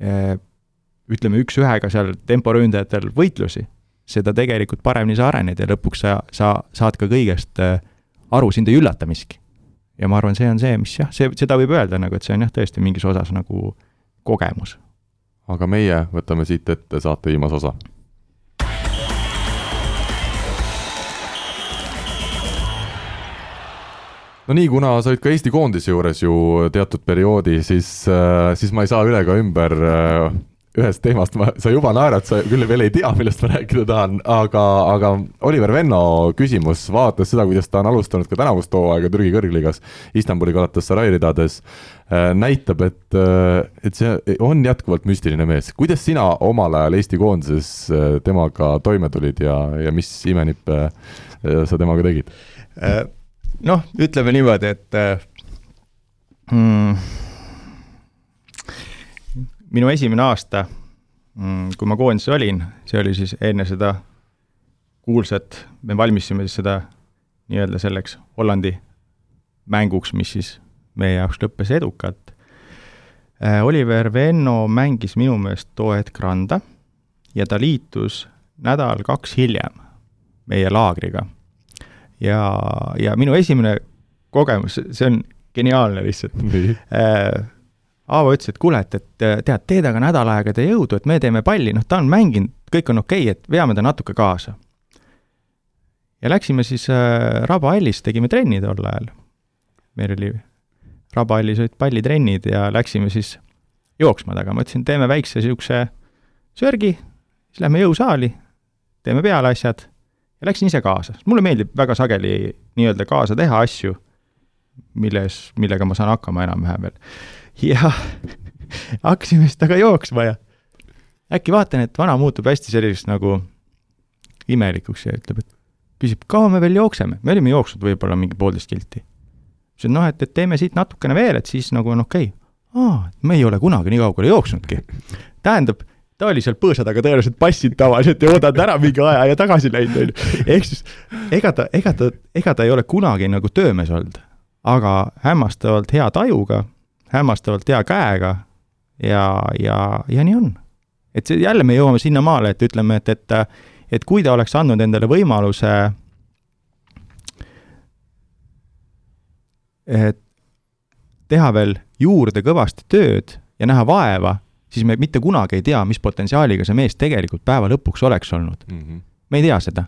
äh, ütleme, üks-ühega seal temporündajatel võitlusi, seda tegelikult paremini sa arened ja lõpuks sa, sa saad ka kõigest äh, aru, sind ei üllata miski. ja ma arvan, see on see, mis jah, see, seda võib öelda nagu, et see on jah, tõesti mingis osas nagu kogemus. aga meie võtame siit ette saate viimase osa. No nii, kuna sa olid ka Eesti koondise juures ju teatud perioodi, siis, siis ma ei saa üle ega ümber ühest teemast, ma, sa juba naerad, sa küll veel ei tea, millest ma rääkida tahan, aga, aga Oliver Venno küsimus, vaadates seda, kuidas ta on alustanud ka tänavust hooaega Türgi kõrgliigas Istanbuli Galatasaray ridades, näitab, et, et see on jätkuvalt müstiline mees. kuidas sina omal ajal Eesti koondises temaga toime tulid ja, ja mis imenippe sa temaga tegid? Noh, ütleme niimoodi, et mm, minu esimene aasta, kui ma koondises olin, see oli siis enne seda kuulsat, me valmistasime siis seda nii-öelda selleks Hollandi mänguks, mis siis meie jaoks lõppes edukalt. Oliver Venno mängis minu meelest too hetk randa ja ta liitus nädal-kaks hiljem meie laagriga. Ja, ja minu esimene kogemus, see on geniaalne lihtsalt. Aavo ütles, et kuule, et, et tead, tee temaga nädal aega tee jõudu, et me teeme palli, noh, ta on mänginud, kõik on okei okay,, et veame ta natuke kaasa. ja läksime siis äh, Rabahallis, tegime trenni tol ajal. meil oli, Rabahallis olid pallitrennid ja läksime siis jooksma taga, ma ütlesin, teeme väikse niisuguse sörgi, siis lähme jõusaali, teeme peale asjad ja läksin ise kaasa, mulle meeldib väga sageli nii-öelda kaasa teha asju, milles, millega ma saan hakkama enam-vähem veel ja hakkasime siis temaga jooksma ja äkki vaatan, et vana muutub hästi selliseks nagu imelikuks ja ütleb, et küsib, kaua me veel jookseme, me olime jooksnud võib-olla mingi poolteist kilti. ütlesin, noh, et, et teeme siit natukene veel, et siis nagu on okei okay.. aa, me ei ole kunagi nii kaugele jooksnudki. tähendab, ta oli seal põõsa taga tõenäoliselt passinud tavaliselt ja oodanud ära mingi aja ja tagasi läinud, on ju. ehk siis ega ta, ega ta, ega ta ei ole kunagi nagu töömees olnud, aga hämmastavalt hea tajuga hämmastavalt hea käega ja, ja, ja nii on. et see, jälle me jõuame sinnamaale, et ütleme, et, et, et kui ta oleks andnud endale võimaluse et teha veel juurde kõvasti tööd ja näha vaeva, siis me mitte kunagi ei tea, mis potentsiaaliga see mees tegelikult päeva lõpuks oleks olnud mm. -hmm. me ei tea seda.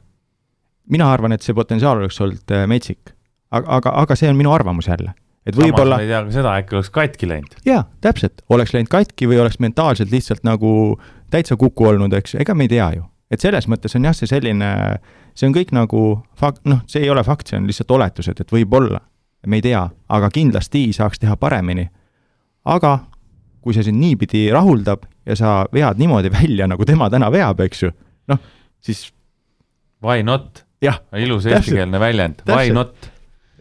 mina arvan, et see potentsiaal oleks olnud metsik. aga, aga, aga see on minu arvamus jälle et võib-olla. ei tea ka seda, äkki oleks katki läinud. jaa, täpselt, oleks läinud katki või oleks mentaalselt lihtsalt nagu täitsa kuku olnud, eks ega me ei tea ju. et selles mõttes on jah, see selline, see on kõik nagu fakt, noh, see ei ole fakt, see on lihtsalt oletused, et võib-olla. me ei tea, aga kindlasti saaks teha paremini. aga kui see sind niipidi rahuldab ja sa vead niimoodi välja, nagu tema täna veab, eks ju, noh, siis. Why not? ilus eestikeelne väljend, why not?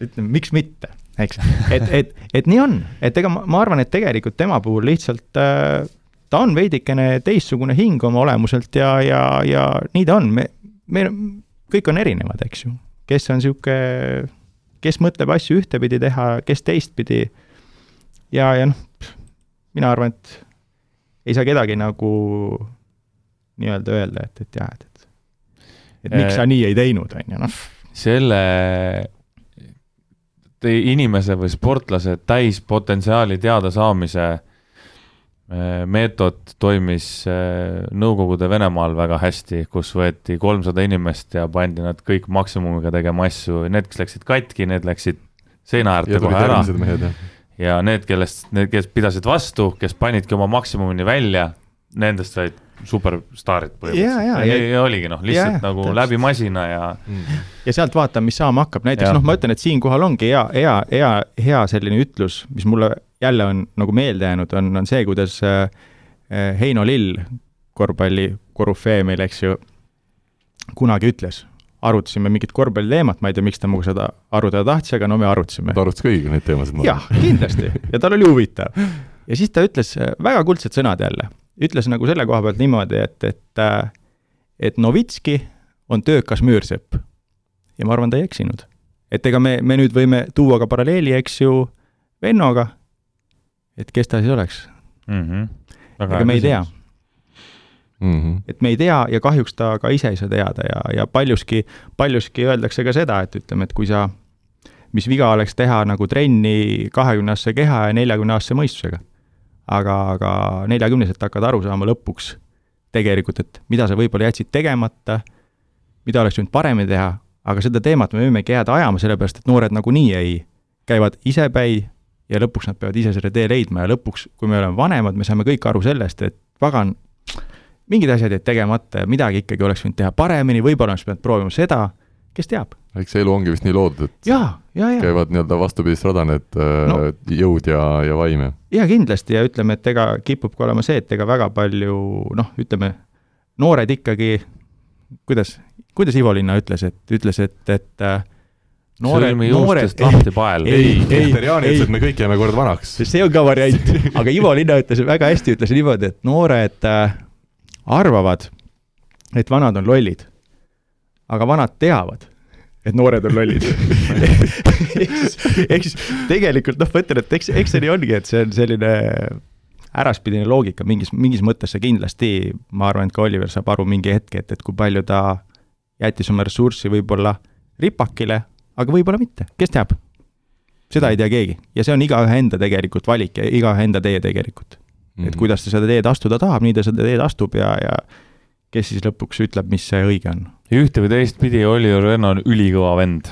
ütleme, miks mitte eks, et, et, et nii on, et ega ma, ma arvan, et tegelikult tema puhul lihtsalt äh, ta on veidikene teistsugune hing oma olemuselt ja, ja, ja nii ta on, me, me kõik on erinevad, eks ju. kes on niisugune, kes mõtleb asju ühtepidi teha, kes teistpidi. ja, ja noh, mina arvan, et ei saa kedagi nagu nii-öelda öelda, et, et jah, et, et, et miks sa nii ei teinud, on ju, noh. selle inimese või sportlase täispotentsiaali teadasaamise meetod toimis äh, Nõukogude Venemaal väga hästi, kus võeti kolmsada inimest ja pandi nad kõik maksimumiga tegema asju, need, kes läksid katki, need läksid seina äärde kohe ära. Ja need, kellest, need, kes pidasid vastu, kes panidki oma maksimumini välja, nendest said superstaarid põhimõtteliselt. ja, ja, ja oligi noh, lihtsalt ja, nagu täpselt. läbi masina ja mm. ja sealt vaatame, mis saama hakkab, näiteks noh, ma ütlen, et siinkohal ongi hea, hea, hea, hea selline ütlus, mis mulle jälle on nagu meelde jäänud, on, on see, kuidas äh, äh, Heino Lill, korvpalli korüfee meil, eks ju, kunagi ütles, arutasime mingit korvpalliteemat, ma ei tea, miks ta minuga seda arutada tahtis, aga no me arutasime. ta arutas kõigiga neid teemasid. jah, kindlasti ja tal oli huvitav. ja siis ta ütles äh, väga kuldsed sõnad jälle ütles nagu selle koha pealt niimoodi, et, et, äh, et Novitski on töökas müürsepp. ja ma arvan, ta ei eksinud. et ega me, me nüüd võime tuua ka paralleeli, eks ju, Vennoga, et kes ta siis oleks mm. -hmm. ega me ei tea mm. -hmm. et me ei tea ja kahjuks ta ka ise ei saa teada ja, ja paljuski, paljuski öeldakse ka seda, et ütleme, et kui sa, mis viga oleks teha nagu trenni kahekümne-aastase keha ja neljakümne-aastase mõistusega aga, aga neljakümneselt hakkad aru saama lõpuks tegelikult, et mida sa võib-olla jätsid tegemata, mida oleks võinud paremini teha, aga seda teemat me võimegi jääda ajama, sellepärast et noored nagunii ei, käivad isepäi ja lõpuks nad peavad ise selle tee leidma ja lõpuks, kui me oleme vanemad, me saame kõik aru sellest, et pagan, mingid asjad jäid tegemata ja midagi ikkagi oleks võinud teha paremini, võib-olla oleks pidanud proovima seda, kes teab eks see elu ongi vist nii loodud, et ja, ja, ja. käivad nii-öelda vastupidist rada need äh, no, jõud ja, ja vaim ja. ja kindlasti ja ütleme, et ega kipub ka olema see, et ega väga palju noh, ütleme, noored ikkagi, kuidas, kuidas Ivo Linna ütles, et ütles, et, et äh, noored, noored, lahti pael. ei, ei, et me kõik jääme kord vanaks. see on ka variant, aga Ivo Linna ütles väga hästi, ütles niimoodi, et noored äh, arvavad, et vanad on lollid. aga vanad teavad et noored on lollid. Ehk siis tegelikult noh, ma ütlen, et eks, eks see nii ongi, et see on selline äraspidine loogika. Mingis, mingis mõttes see kindlasti, ma arvan, et ka Oliver saab aru mingi hetk, et, et kui palju ta jättis oma ressurssi võib-olla ripakile, aga võib-olla mitte, kes teab. seda ei tea keegi. Ja see on igaühe enda tegelikult valik ja igaühe enda tee tegelikult mm. -hmm. et mhm. kuidas ta seda teed astuda tahab, nii ta seda teed astub ja, ja kes siis lõpuks ütleb, mis see õige on ja ühte või teistpidi Oliver Venno on ülikõva vend.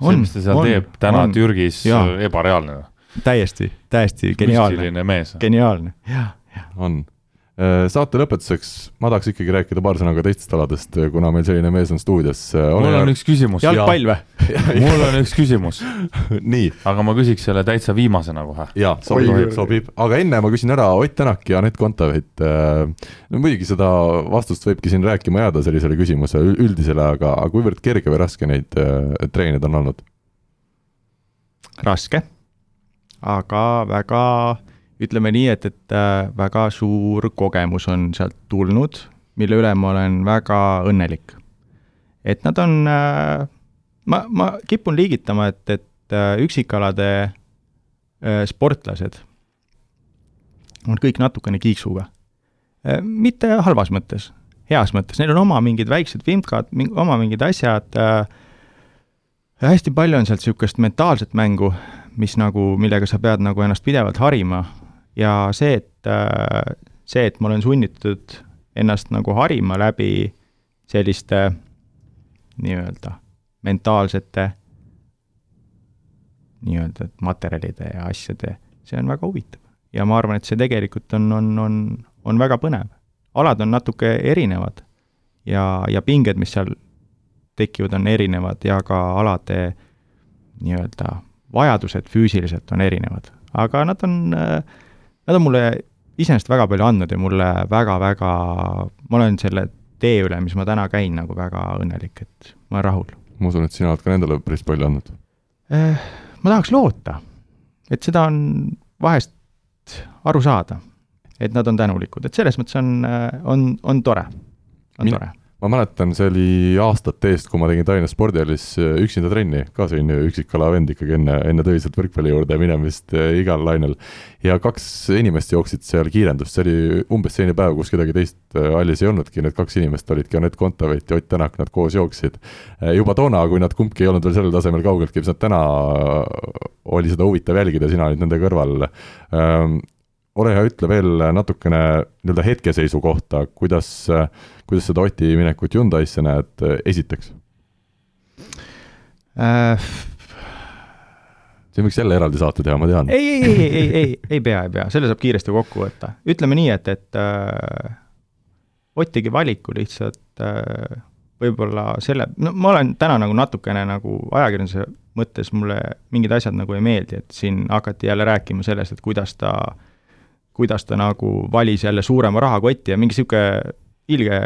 see, mis ta seal on, teeb täna on. Türgis, ebareaalne. täiesti, täiesti geniaalne. geniaalne, jah. on Äh, saate lõpetuseks ma tahaks ikkagi rääkida paar sõna ka teistest aladest, kuna meil selline mees on stuudios. Äh, mul on üks küsimus. jalgpall või? mul on üks küsimus nii. aga ma küsiks selle täitsa viimasena kohe. jaa, sobib, sobib, aga enne ma küsin ära Ott Tänak ja Anett Kontaveit. Äh, no muidugi seda vastust võibki siin rääkima jääda sellisele küsimusele üldisele, aga, aga kuivõrd kerge või raske neid treenida on olnud? raske, aga väga ütleme nii, et, et äh, väga suur kogemus on sealt tulnud, mille üle ma olen väga õnnelik. et nad on, äh, ma, ma kipun liigitama, et, et äh, üksikalade sportlased on kõik natukene kiiksuga. mitte halvas mõttes, heas mõttes, neil on oma mingid väiksed vimkad, oma mingid asjad, hästi palju on sealt niisugust mentaalset mängu, mis nagu, millega sa pead nagu ennast pidevalt harima, ja see, et, äh, see, et ma olen sunnitud ennast nagu harima läbi selliste nii-öelda mentaalsete nii-öelda materjalide ja asjade, see on väga huvitav. ja ma arvan, et see tegelikult on, on, on, on väga põnev. alad on natuke erinevad ja, ja pinged, mis seal tekivad, on erinevad ja ka alade nii-öelda vajadused füüsiliselt on erinevad. aga nad on äh, Nad on mulle iseenesest väga palju andnud ja mulle väga-väga, ma olen selle tee üle, mis ma täna käin, nagu väga õnnelik, et ma olen rahul. ma usun, et sina oled ka nendele päris palju andnud eh,. Ma tahaks loota, et seda on vahest aru saada, et nad on tänulikud, et selles mõttes on, on, on tore, on Min tore ma mäletan, see oli aastate eest, kui ma tegin Tallinna spordihallis äh, üksinda trenni, ka selline üksikala vend ikkagi enne, enne tõeliselt võrkpalli juurde minemist äh, igal lainel. ja kaks inimest jooksid seal kiirendust, see oli umbes selline päev, kus kedagi teist äh, hallis ei olnudki, need kaks inimest olidki Anett Kontaveit ja Ott Tänak, nad koos jooksid. juba toona, kui nad kumbki ei olnud veel sellel tasemel kaugeltki, mis nad täna, oli seda huvitav jälgida, sina olid nende kõrval. Ole hea, ütle veel natukene nii-öelda hetkeseisu kohta, kuidas, kuidas seda Oti minekut Hyundai'sse näed, esiteks äh,? siin võiks jälle eraldi saate teha, ma tean. ei, ei, ei, ei, ei, ei pea, ei pea, selle saab kiiresti kokku võtta. ütleme nii, et, et äh, Ott tegi valiku lihtsalt äh, võib-olla selle, no ma olen täna nagu natukene nagu ajakirjanduse mõttes mulle mingid asjad nagu ei meeldi, et siin hakati jälle rääkima sellest, et kuidas ta, kuidas ta nagu valis jälle suurema rahakoti ja mingi niisugune ilge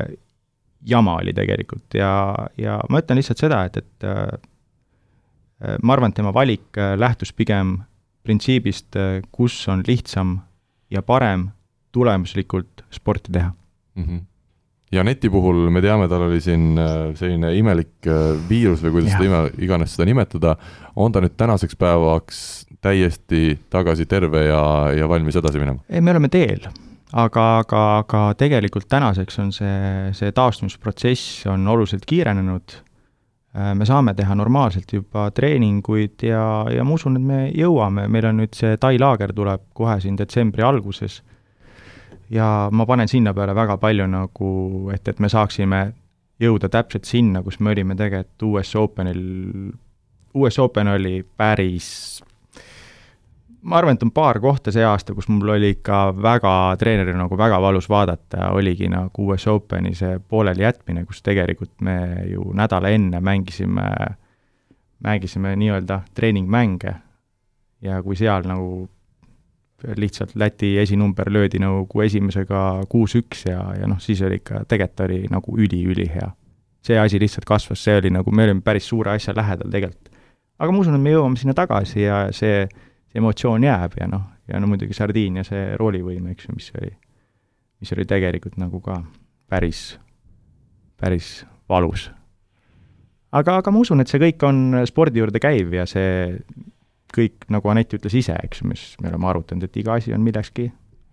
jama oli tegelikult ja, ja ma ütlen lihtsalt seda, et, et äh, ma arvan, et tema valik äh, lähtus pigem printsiibist, äh, kus on lihtsam ja parem tulemuslikult sporti teha mm. -hmm. Janeti puhul me teame, tal oli siin äh, selline imelik viirus või kuidas seda ime, iganes seda nimetada, on ta nüüd tänaseks päevaks täiesti tagasi terve ja, ja valmis edasi minema? ei, me oleme teel, aga, aga, aga tegelikult tänaseks on see, see taastumisprotsess on oluliselt kiirenenud. Äh, me saame teha normaalselt juba treeninguid ja, ja ma usun, et me jõuame, meil on nüüd see Tai laager tuleb kohe siin detsembri alguses. Ja ma panen sinna peale väga palju nagu, et, et me saaksime jõuda täpselt sinna, kus me olime tegelikult US Openil, US Open oli päris ma arvan, et on paar kohta see aasta, kus mul oli ikka väga, treeneril nagu väga valus vaadata, oligi nagu US Openi see pooleli jätmine, kus tegelikult me ju nädala enne mängisime, mängisime nii-öelda treeningmänge ja kui seal nagu lihtsalt Läti esinumber löödi nagu esimesega kuus-üks ja, ja noh, siis oli ikka, tegelikult oli nagu üli-ülihea. see asi lihtsalt kasvas, see oli nagu, me olime päris suure asja lähedal tegelikult. aga ma usun, et me jõuame sinna tagasi ja see emotsioon jääb ja noh, ja no muidugi Sardiinia see roolivõime, eks ju, mis oli, mis oli tegelikult nagu ka päris, päris valus. aga, aga ma usun, et see kõik on spordi juurde käiv ja see kõik, nagu Anett ütles ise, eks ju, mis me oleme arutanud, et iga asi on millekski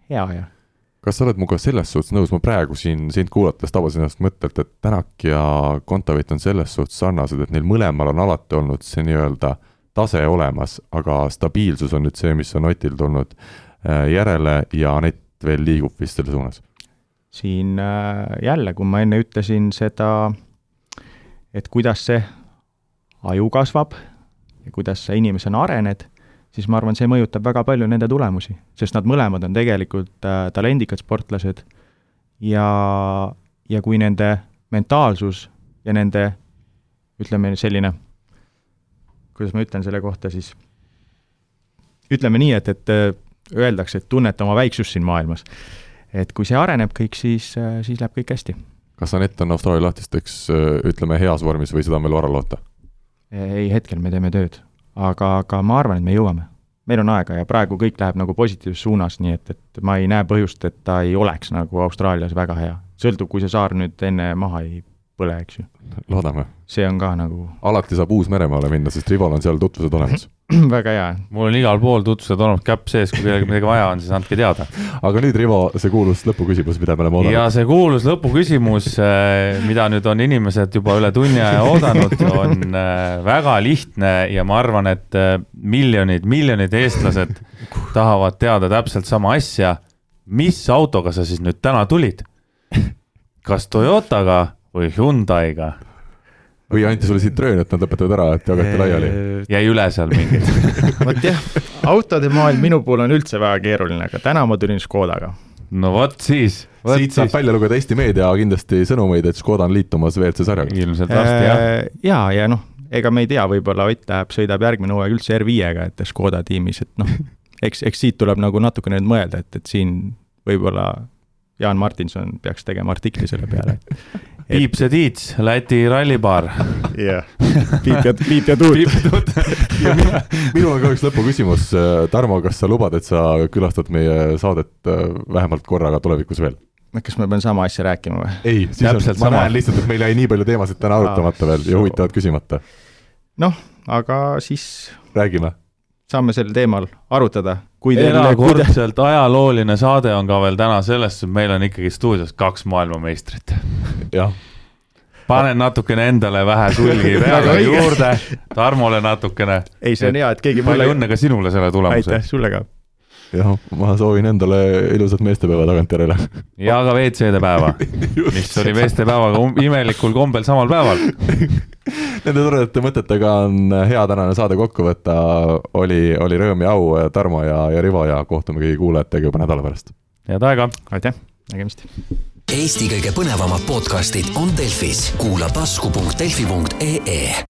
hea ja kas sa oled minuga selles suhtes nõus, ma praegu siin sind kuulates tabasin ennast mõttelt, et Tänak ja Kontaveit on selles suhtes sarnased, et neil mõlemal on alati olnud see nii-öelda äh, tase olemas, aga stabiilsus on nüüd see, mis on Otil tulnud äh, järele ja Anett veel liigub vist selle suunas? siin äh, jälle, kui ma enne ütlesin seda, et kuidas see aju kasvab ja kuidas sa inimesena arened, siis ma arvan, see mõjutab väga palju nende tulemusi, sest nad mõlemad on tegelikult äh, talendikad sportlased ja, ja kui nende mentaalsus ja nende ütleme, selline kuidas ma ütlen selle kohta siis, ütleme nii, et, et äh, öeldakse, et tunneta oma väiksust siin maailmas. et kui see areneb kõik, siis, äh, siis läheb kõik hästi. kas Anett on Austraalia lahtisteks, äh, ütleme, heas vormis või seda on veel vara loota? ei, hetkel me teeme tööd, aga, aga ma arvan, et me jõuame. meil on aega ja praegu kõik läheb nagu positiivses suunas, nii et, et ma ei näe põhjust, et ta ei oleks nagu Austraalias väga hea. sõltub, kui see saar nüüd enne maha ei põle, eks ju. loodame. see on ka nagu alati saab Uus-Meremaale minna, sest Rivol on seal tutvused olemas väga hea. mul on igal pool tutvused olnud käpp sees, kui kellelgi midagi vaja on, siis andke teada. aga nüüd, Rivo, see kuulus lõpuküsimus, mida me oleme oodanud. ja see kuulus lõpuküsimus, eh, mida nüüd on inimesed juba üle tunni aja oodanud, on eh, väga lihtne ja ma arvan, et eh, miljonid, miljonid eestlased tahavad teada täpselt sama asja. mis autoga sa siis nüüd täna tulid? kas Toyotaga või Hyundai'ga. või anti sulle Citroen, et nad lõpetavad ära, et jagati laiali? jäi üle seal mingit vot jah, autode maailm minu puhul on üldse väga keeruline, aga täna ma tulin Škodaga. no vot siis. siit saab välja lugeda Eesti meedia kindlasti sõnumeid, et Škoda on liitumas WRC sarjaga. ilmselt varsti jah. Ja, ja noh, ega me ei tea, võib-olla Ott läheb, sõidab järgmine hooaeg üldse R5-ga, et Škoda tiimis, et noh, eks, eks siit tuleb nagu natukene nüüd mõelda, et, et siin võib-olla Jaan Martinson peaks tegema artikli selle peale, et Piips ja Tiits, Läti rallipaar. jah, Piip ja, Piip ja Tuut. minul on ka üks lõpuküsimus, Tarmo, kas sa lubad, et sa külastad meie saadet äh, vähemalt korraga tulevikus veel? kas ma pean sama asja rääkima või? ei, siis Täpselt on, ma sama. näen lihtsalt, et meil jäi nii palju teemasid täna arutamata veel ja huvitavad küsimata. noh, aga siis räägime. Saame sel teemal arutada kui teil erakordselt kuida... ajalooline saade on ka veel täna selles, et meil on ikkagi stuudios kaks maailmameistrit. jah. panen natukene endale vähe sulgi peale juurde, Tarmole natukene. ei, see on hea, et keegi palju õnne ka sinule selle tulemuse. aitäh, sulle ka jah, ma soovin endale ilusat meestepäeva tagantjärele. ja ka WC-de päeva, mis oli meestepäevaga um- imelikul kombel samal päeval. Nende toredate mõtetega on hea tänane saade kokku võtta, oli, oli rõõm ja au, Tarmo ja, ja Rivo ja kohtume kõigi kuulajatega juba nädala pärast. head aega aitäh, nägemist! Eesti kõige põnevamad podcastid on Delfis, kuula tasku.delfi.ee